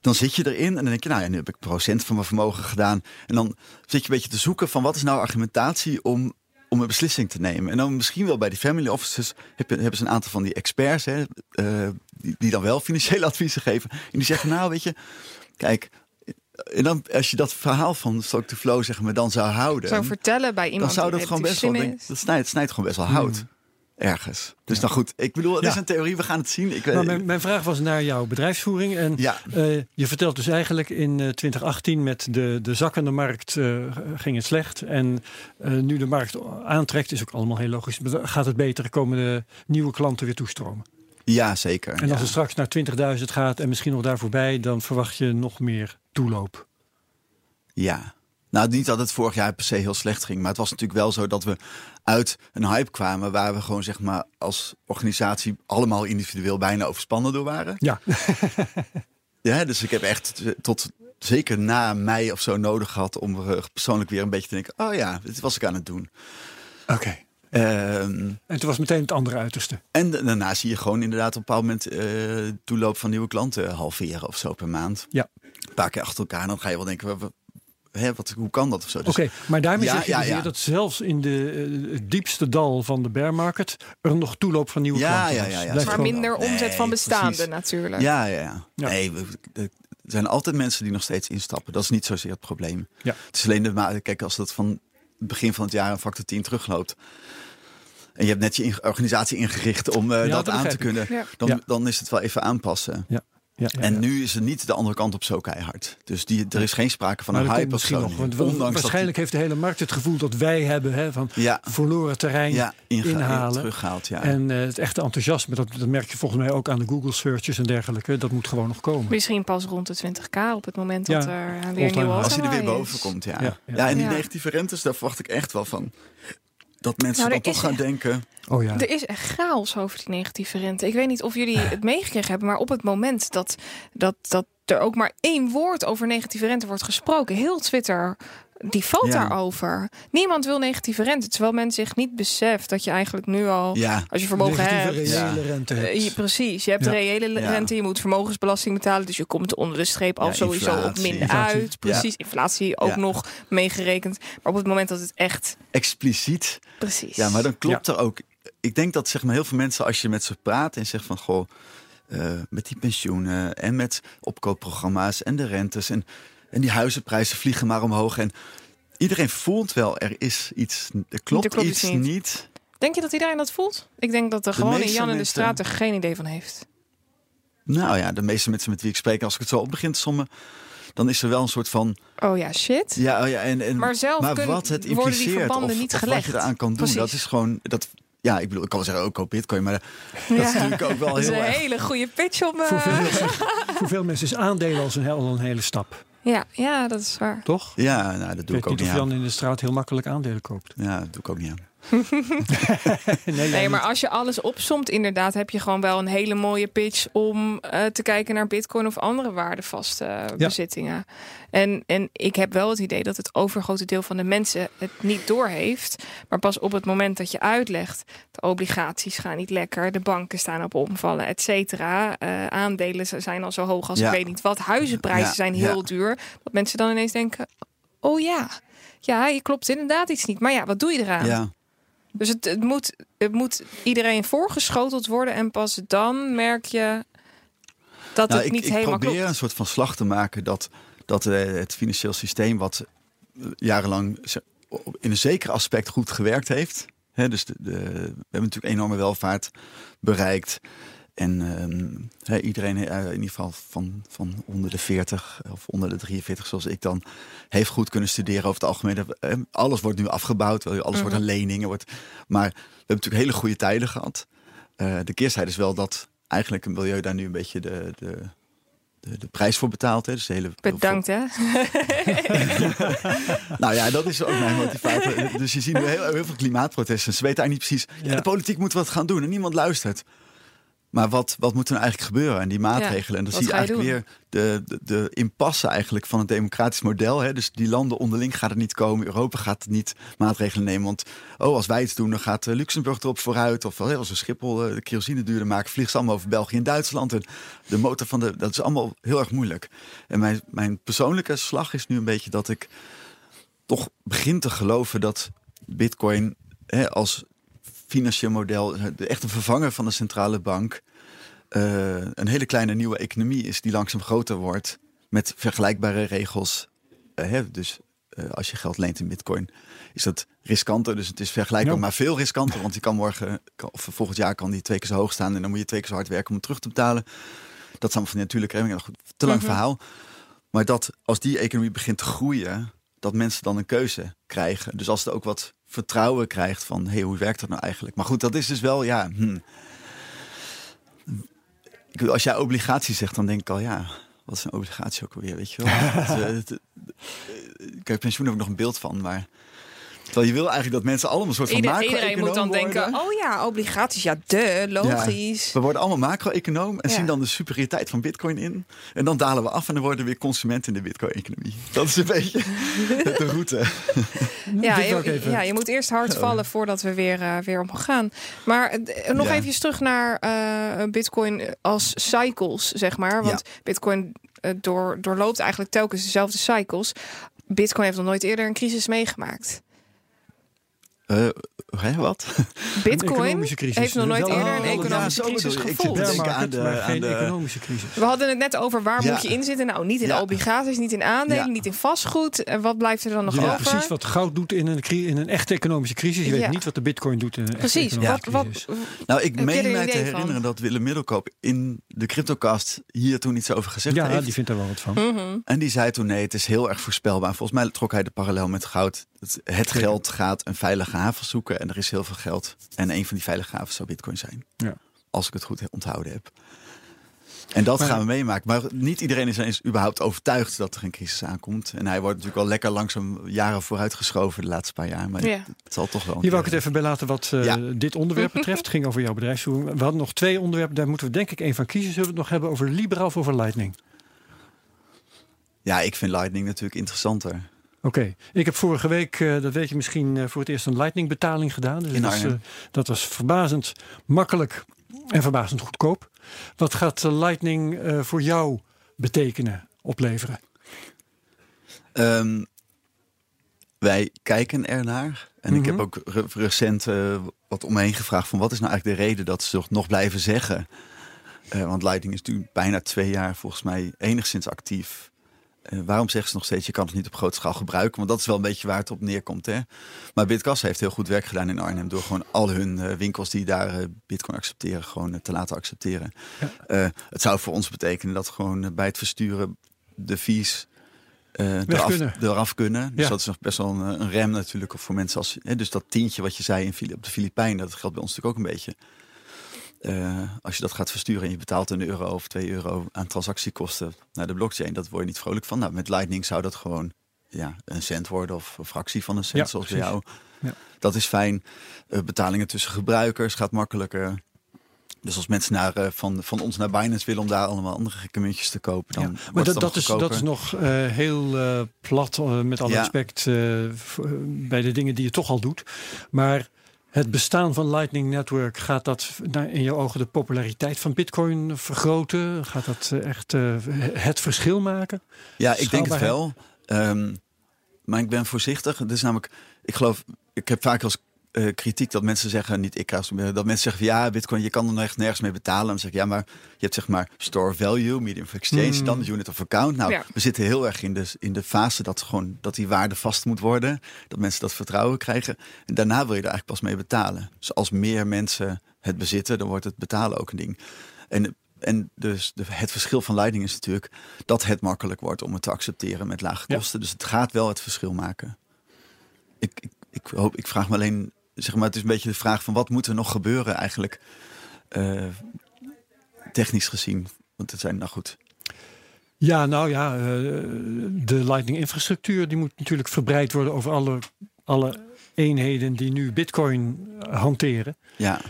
dan zit je erin en dan denk je, nou ja, nu heb ik procent van mijn vermogen gedaan. En dan zit je een beetje te zoeken van wat is nou argumentatie om, om een beslissing te nemen. En dan misschien wel bij die family offices heb je- hebben ze een aantal van die experts, hè, eh, die, die dan wel financiële adviezen geven. En die zeggen, nou weet je, kijk, en dan als je dat verhaal van Stock to Flow zeg maar dan zou houden zou vertellen bij iemand dan zou dat gewoon best wel, denk, dat snijdt, snijdt gewoon best wel hout. Ergens. Dus nou goed, ik bedoel, het Ja. is een theorie, we gaan het zien. Ik, weet- Maar mijn, mijn vraag was naar jouw bedrijfsvoering. En ja, eh, je vertelt dus eigenlijk in eh, 2018 met de, de zakkende markt eh, ging het slecht. En eh, nu de markt aantrekt, is ook allemaal heel logisch. Gaat het beter, komen de nieuwe klanten weer toestromen. ja, zeker. En als ja. het straks naar 20.000 gaat en misschien nog daar voorbij, dan verwacht je nog meer toeloop. ja. Nou, niet dat het vorig jaar per se heel slecht ging. Maar het was natuurlijk wel zo dat we uit een hype kwamen. waar we gewoon zeg maar als organisatie allemaal individueel bijna overspannen door waren. Ja. ja, dus ik heb echt tot zeker na mei of zo nodig gehad. om persoonlijk weer een beetje te denken: oh ja, dit was ik aan het doen. Oké. Ehm, en toen was meteen het andere uiterste. En daarna zie je gewoon inderdaad op een bepaald moment uh, toeloop van nieuwe klanten halveren of zo per maand. Ja. Een paar keer achter elkaar. Dan ga je wel denken, hè, wat, hoe kan dat of zo? Dus, Oké, maar daarmee zeg je ja, dus ja. dat zelfs in de, uh, het diepste dal van de bear market er nog toeloop van nieuwe klanten ja, ja, ja, Maar minder omzet van bestaande natuurlijk. Ja, ja, ja. Nee, er zijn altijd mensen die nog steeds instappen. Dat is niet zozeer het probleem. Ja. Het is alleen de kijk, als dat van het begin van het jaar een factor 10 terugloopt en je hebt net je organisatie ingericht om uh, dat, aan te kunnen, dan, dan is het wel even aanpassen. Ja. Ja, en nu is het niet de andere kant op zo keihard. Dus die, er is geen sprake van een hype zo. Nog, want waarschijnlijk heeft de hele markt het gevoel dat wij hebben hè, van verloren terrein inhalen. Teruggehaald, ja. En uh, het echte enthousiasme, dat, dat merk je volgens mij ook aan de Google searches en dergelijke. Dat moet gewoon nog komen. Misschien pas rond de 20k op het moment dat er weer nieuwe Als hij er weer boven komt, ja. Ja, en die negatieve rentes, daar verwacht ik echt wel van dat mensen nou, dan toch gaan denken. Oh ja. Er is echt chaos over die negatieve rente. Ik weet niet of jullie het meegekregen hebben, maar op het moment dat, dat, dat er ook maar één woord over negatieve rente wordt gesproken, heel Twitter die valt daarover. Niemand wil negatieve rente. Terwijl men zich niet beseft dat je eigenlijk nu al, ja. als je vermogen hebt. reële rente hebt. Je, precies, je hebt de reële rente, je moet vermogensbelasting betalen. Dus je komt onder de streep al sowieso op minder uit. Precies, inflatie ook nog meegerekend. Maar op het moment dat het echt... Expliciet. Precies. Ja, maar dan klopt er ook... Ik denk dat zeg maar, heel veel mensen, als je met ze praat en zegt van... goh, uh, met die pensioenen en met opkoopprogramma's en de rentes... en en die huizenprijzen vliegen maar omhoog. En iedereen voelt wel, er is iets, er klopt, klopt iets niet. Denk je dat iedereen dat voelt? Ik denk dat er de gewoon Jan in de straat er geen idee van heeft. Nou ja, de meeste mensen met wie ik spreek, als ik het zo op begin te sommen, dan is er wel een soort van. Oh ja, shit. Ja, oh ja en, en, maar zelf maar wat het impliceert of, niet of wat je eraan kan doen, dat is gewoon. Dat, ja, ik bedoel, ik kan wel zeggen ook koop Bitcoin, maar dat is natuurlijk ook wel heel. Dat is een hele goede pitch om. Voor, veel mensen, voor veel mensen is aandelen als een, al een hele stap. Ja, ja, dat is waar. Toch? Ja, nou, dat doe ik, ik ook niet. Of Jan in de straat heel makkelijk aandelen koopt. Ja, dat doe ik ook niet aan. nee, nee maar als je alles opsomt, inderdaad, heb je gewoon wel een hele mooie pitch om uh, te kijken naar Bitcoin of andere waardevaste uh, bezittingen. En, en ik heb wel het idee dat het overgrote deel van de mensen het niet doorheeft. Maar pas op het moment dat je uitlegt, de obligaties gaan niet lekker, de banken staan op omvallen, et cetera. Uh, aandelen zijn al zo hoog als ik weet niet wat. Huizenprijzen zijn heel duur. Dat mensen dan ineens denken: oh ja, ja, je klopt inderdaad iets niet. Maar ja, wat doe je eraan? Ja. Dus het, het, moet, het moet iedereen voorgeschoteld worden en pas dan merk je dat nou, het niet ik, helemaal klopt. Ik probeer een soort van slag te maken dat, dat eh, het financieel systeem wat eh, jarenlang in een zeker aspect goed gewerkt heeft. dus de, de, we hebben natuurlijk enorme welvaart bereikt. En uh, iedereen, uh, in ieder geval van, van onder de 40 of onder de 43, zoals ik dan, heeft goed kunnen studeren over het algemeen. Alles wordt nu afgebouwd, alles wordt mhm. een lening. Wordt, maar we hebben natuurlijk hele goede tijden gehad. Uh, de keerzijde is wel dat eigenlijk een milieu daar nu een beetje de, de, de, de prijs voor betaalt. Hè. Dus de hele, Bedankt hè. nou ja, dat is ook mijn motivatie. Dus je ziet nu heel, heel veel klimaatprotesten. Ze weten eigenlijk niet precies, ja. de politiek moet wat gaan doen en niemand luistert. Maar wat, wat moet er nou eigenlijk gebeuren? En die maatregelen. en dan zie je eigenlijk weer de, de, de, impasse eigenlijk van het democratisch model. Hè? Dus die landen onderling gaat het niet komen. Europa gaat niet maatregelen nemen. Want oh, als wij het doen, dan gaat eh, Luxemburg erop vooruit. Of als we Schiphol uh, de kerosine duurder maken, vliegen ze allemaal over België en Duitsland. En de motor van de. Dat is allemaal heel erg moeilijk. En mijn, mijn persoonlijke slag is nu een beetje dat ik toch begin te geloven dat Bitcoin hè, als financieel model, echt een vervanger van de centrale bank, uh, een hele kleine nieuwe economie is die langzaam groter wordt met vergelijkbare regels. Uh, hè, dus uh, als je geld leent in bitcoin, is dat riskanter. Dus het is vergelijkbaar, maar veel riskanter. Want die kan morgen, of volgend jaar kan die twee keer zo hoog staan. En dan moet je twee keer zo hard werken om het terug te betalen. Dat allemaal van natuurlijke redding. Te lang mhm. verhaal. Maar dat als die economie begint te groeien, dat mensen dan een keuze krijgen. Dus als er ook wat vertrouwen krijgt van hey, hoe werkt dat nou eigenlijk? Maar goed, dat is dus wel ja. Hm. Als jij obligaties zegt, dan denk ik al ja. wat is een obligatie ook alweer, weet je wel? Kijk, pensioen heb ik nog een beeld van, maar... Terwijl je wil eigenlijk dat mensen allemaal een soort van Ieder- iedereen moet dan worden. denken, oh ja, obligaties, ja, de, logisch. We worden allemaal macro-econoom en Ja. zien dan de superioriteit van bitcoin in. En dan dalen we af en dan worden we weer consument in de bitcoin-economie. Dat is een beetje de route. Ja, je, ja, je moet eerst hard vallen voordat we weer, eh, weer omhoog gaan. Maar eh, nog Ja. even terug naar eh, Bitcoin als cycles, zeg maar. Want Bitcoin door, doorloopt eigenlijk telkens dezelfde cycles. Bitcoin heeft nog nooit eerder een crisis meegemaakt. Eh, hè, wat? Bitcoin economische crisis. heeft nog nooit eerder Oh, een ja, economische crisis. Ik gevoeld. market, aan de- aan de- economische crisis. We hadden het net over waar Ja. moet je in zitten. Nou, niet in Ja. obligaties, niet in aandelen, Ja. niet in vastgoed. En wat blijft er dan nog over? precies wat goud doet in een, in een echte economische crisis. Je Ja. weet niet wat de bitcoin doet in een echte Precies. Wat, economische wat, crisis. Nou, ik meen een mij te van? herinneren dat Willem Middelkoop in de CryptoCast hier toen iets over gezegd Ja, heeft. die vindt daar wel wat van. Mhm. En die zei toen, nee, het is heel erg voorspelbaar. Volgens mij trok hij de parallel met goud. Het, het geld gaat een veilige haven zoeken en er is heel veel geld. En een van die veilige havens zou bitcoin zijn. Ja. Als ik het goed onthouden heb. En dat Maar- gaan we meemaken. Maar niet iedereen is, is überhaupt overtuigd dat er een crisis aankomt. En hij wordt natuurlijk wel lekker langzaam jaren vooruitgeschoven de laatste paar jaar. Maar Ja. het zal toch wel. Hier wou ik het even bij laten wat eh, Ja. dit onderwerp betreft. Het ging over jouw bedrijfsvoering. We hadden nog twee onderwerpen. Daar moeten we denk ik één van kiezen. Zullen we het nog hebben over Libra of over Lightning? Ja, ik vind Lightning natuurlijk interessanter. Oké, ik heb vorige week, eh, dat weet je misschien, eh, voor het eerst een Lightning betaling gedaan. Dus In dat, eh, dat was verbazend makkelijk en verbazend goedkoop. Wat gaat Lightning voor jou betekenen, opleveren? Ehm, wij kijken ernaar. En ik heb Mhm. ook re- recent wat omheen gevraagd van wat is nou eigenlijk de reden dat ze toch nog blijven zeggen. Want Lightning is natuurlijk bijna twee jaar volgens mij enigszins actief. Eh, waarom zeggen ze nog steeds, je kan het niet op grote schaal gebruiken? Want dat is wel een beetje waar het op neerkomt. Hè? Maar Bitkassa heeft heel goed werk gedaan in Arnhem... door gewoon al hun eh, winkels die daar eh, bitcoin accepteren... gewoon te laten accepteren. Ja. Het zou voor ons betekenen dat gewoon bij het versturen de fees... eraf, kunnen. eraf kunnen. Dus Ja. dat is nog best wel een, een rem natuurlijk voor mensen als... Hè, dus dat tientje wat je zei in, op de Filipijnen... dat geldt bij ons natuurlijk ook een beetje. Eh, als je dat gaat versturen en je betaalt een euro of twee euro aan transactiekosten naar de blockchain, dat word je niet vrolijk van. Nou, met Lightning zou dat gewoon ja, een cent worden of een fractie van een cent, Ja, zoals bij precies. jou. Ja. Dat is fijn. Eh, betalingen tussen gebruikers gaat makkelijker. Dus als mensen naar, eh, van, van ons naar Binance willen om daar allemaal andere gekke muntjes te kopen, dan Ja, wordt Maar dat, dat, is, dat is nog heel plat, met alle Ja. respect, bij de dingen die je toch al doet. Maar het bestaan van Lightning Network, gaat dat in jouw ogen de populariteit van Bitcoin vergroten? Gaat dat eh, echt eh, het verschil maken? Ja, ik denk het wel. Ehm, maar ik ben voorzichtig. Is namelijk, ik geloof, ik heb vaak als eh, kritiek dat mensen zeggen, niet ik, maar dat mensen zeggen van ja, bitcoin, je kan er echt nergens mee betalen. Dan zeg ik ja, maar je hebt zeg maar store value, medium of exchange, Hmm. dan unit of account. Nou, Ja. we zitten heel erg in de, in de fase dat gewoon dat die waarde vast moet worden, dat mensen dat vertrouwen krijgen. En daarna wil je er eigenlijk pas mee betalen. Dus als meer mensen het bezitten, dan wordt het betalen ook een ding. En en dus de, het verschil van Lightning is natuurlijk dat het makkelijk wordt om het te accepteren met lage Ja. kosten. Dus het gaat wel het verschil maken. Ik, ik, ik, hoop, ik vraag me alleen, zeg maar, het is een beetje de vraag van wat moet er nog gebeuren eigenlijk, eh, technisch gezien. Want het zijn, nou goed, Ja, nou ja, eh, de Lightning infrastructuur die moet natuurlijk verbreid worden over alle, alle eenheden die nu Bitcoin hanteren. ja,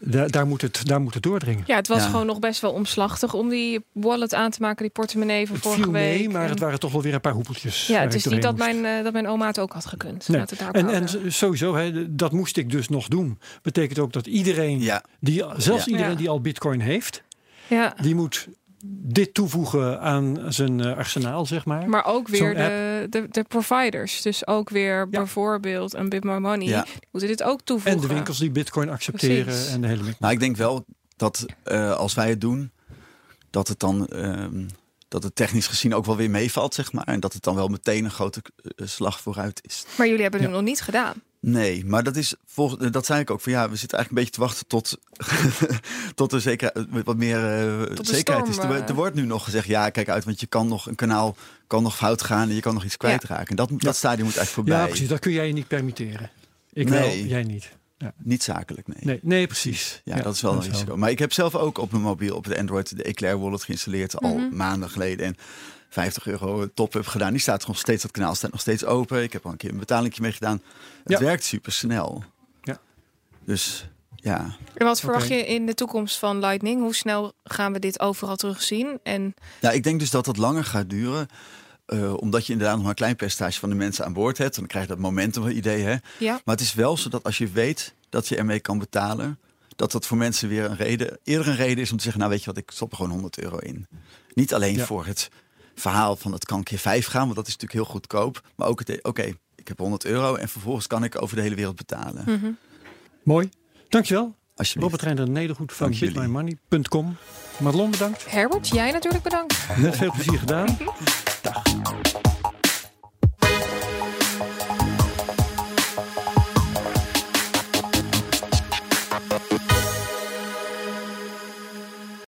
Daar, daar, moet, het, daar moet het doordringen. Ja, het was Ja. gewoon nog best wel omslachtig om die wallet aan te maken, die portemonnee van Het vorige viel mee, week. maar En- het waren toch wel weer een paar hoepeltjes. ja, waar het is niet dat moest. mijn, eh, dat mijn oma het ook had gekund. Nee. Het En, en sowieso, hè, dat moest ik dus nog doen. Betekent ook dat iedereen, ja, die, zelfs Ja. iedereen Ja. die al bitcoin heeft, ja. die moet dit toevoegen aan zijn eh, arsenaal, zeg maar. Maar ook weer de, de, de providers. Dus ook weer bijvoorbeeld een Bit My Money. Ja. Die moeten dit ook toevoegen. en de winkels die bitcoin accepteren Precies. en de hele. Nou, ik denk wel dat eh, als wij het doen, dat het dan ehm, dat het technisch gezien ook wel weer meevalt, zeg maar. En dat het dan wel meteen een grote eh, slag vooruit is. Maar jullie hebben het Ja. nog niet gedaan. Nee, maar dat is volgens dat zei ik ook van ja, we zitten eigenlijk een beetje te wachten tot, tot er zeker wat meer eh, zekerheid is. Er, eh. er wordt nu nog gezegd, ja, kijk uit, want je kan nog een kanaal kan nog fout gaan en je kan nog iets kwijtraken. En dat, dat stadium moet eigenlijk Ja, voorbij. precies. Dat kun jij je niet permitteren. Ik Nee. wel, jij niet. Ja. Niet zakelijk, nee. Nee, nee precies. Ja, dat is wel een zo. risico. Maar ik heb zelf ook op mijn mobiel, op de Android, de Eclair Wallet geïnstalleerd al Mhm. maanden geleden. En 50 euro top-up gedaan. Die staat gewoon steeds, dat kanaal staat nog steeds open. Ik heb al een keer een betalingje mee gedaan. Het Ja. werkt super snel. Ja. Dus ja, En wat verwacht je in de toekomst van Lightning? Hoe snel gaan we dit overal terugzien? En Ja, ik denk dus dat het langer gaat duren. eh, omdat je inderdaad nog maar een klein percentage van de mensen aan boord hebt. En dan krijg je dat momentum idee. Hè? ja, Maar het is wel zo dat als je weet dat je ermee kan betalen. Dat dat voor mensen weer een reden, eerder een reden is om te zeggen, nou weet je wat, ik stop er gewoon 100 euro in. Niet alleen Ja. voor het verhaal van het kan keer 5 gaan, want dat is natuurlijk heel goedkoop. Maar ook het, oké, ik heb 100 euro en vervolgens kan ik over de hele wereld betalen. Mhm. Mooi. Dankjewel. Alsjeblieft. Robert Reinder Nedergoed van bitmymoney.com. Madelon bedankt. Herbert, jij natuurlijk bedankt. Net veel plezier gedaan. Dag.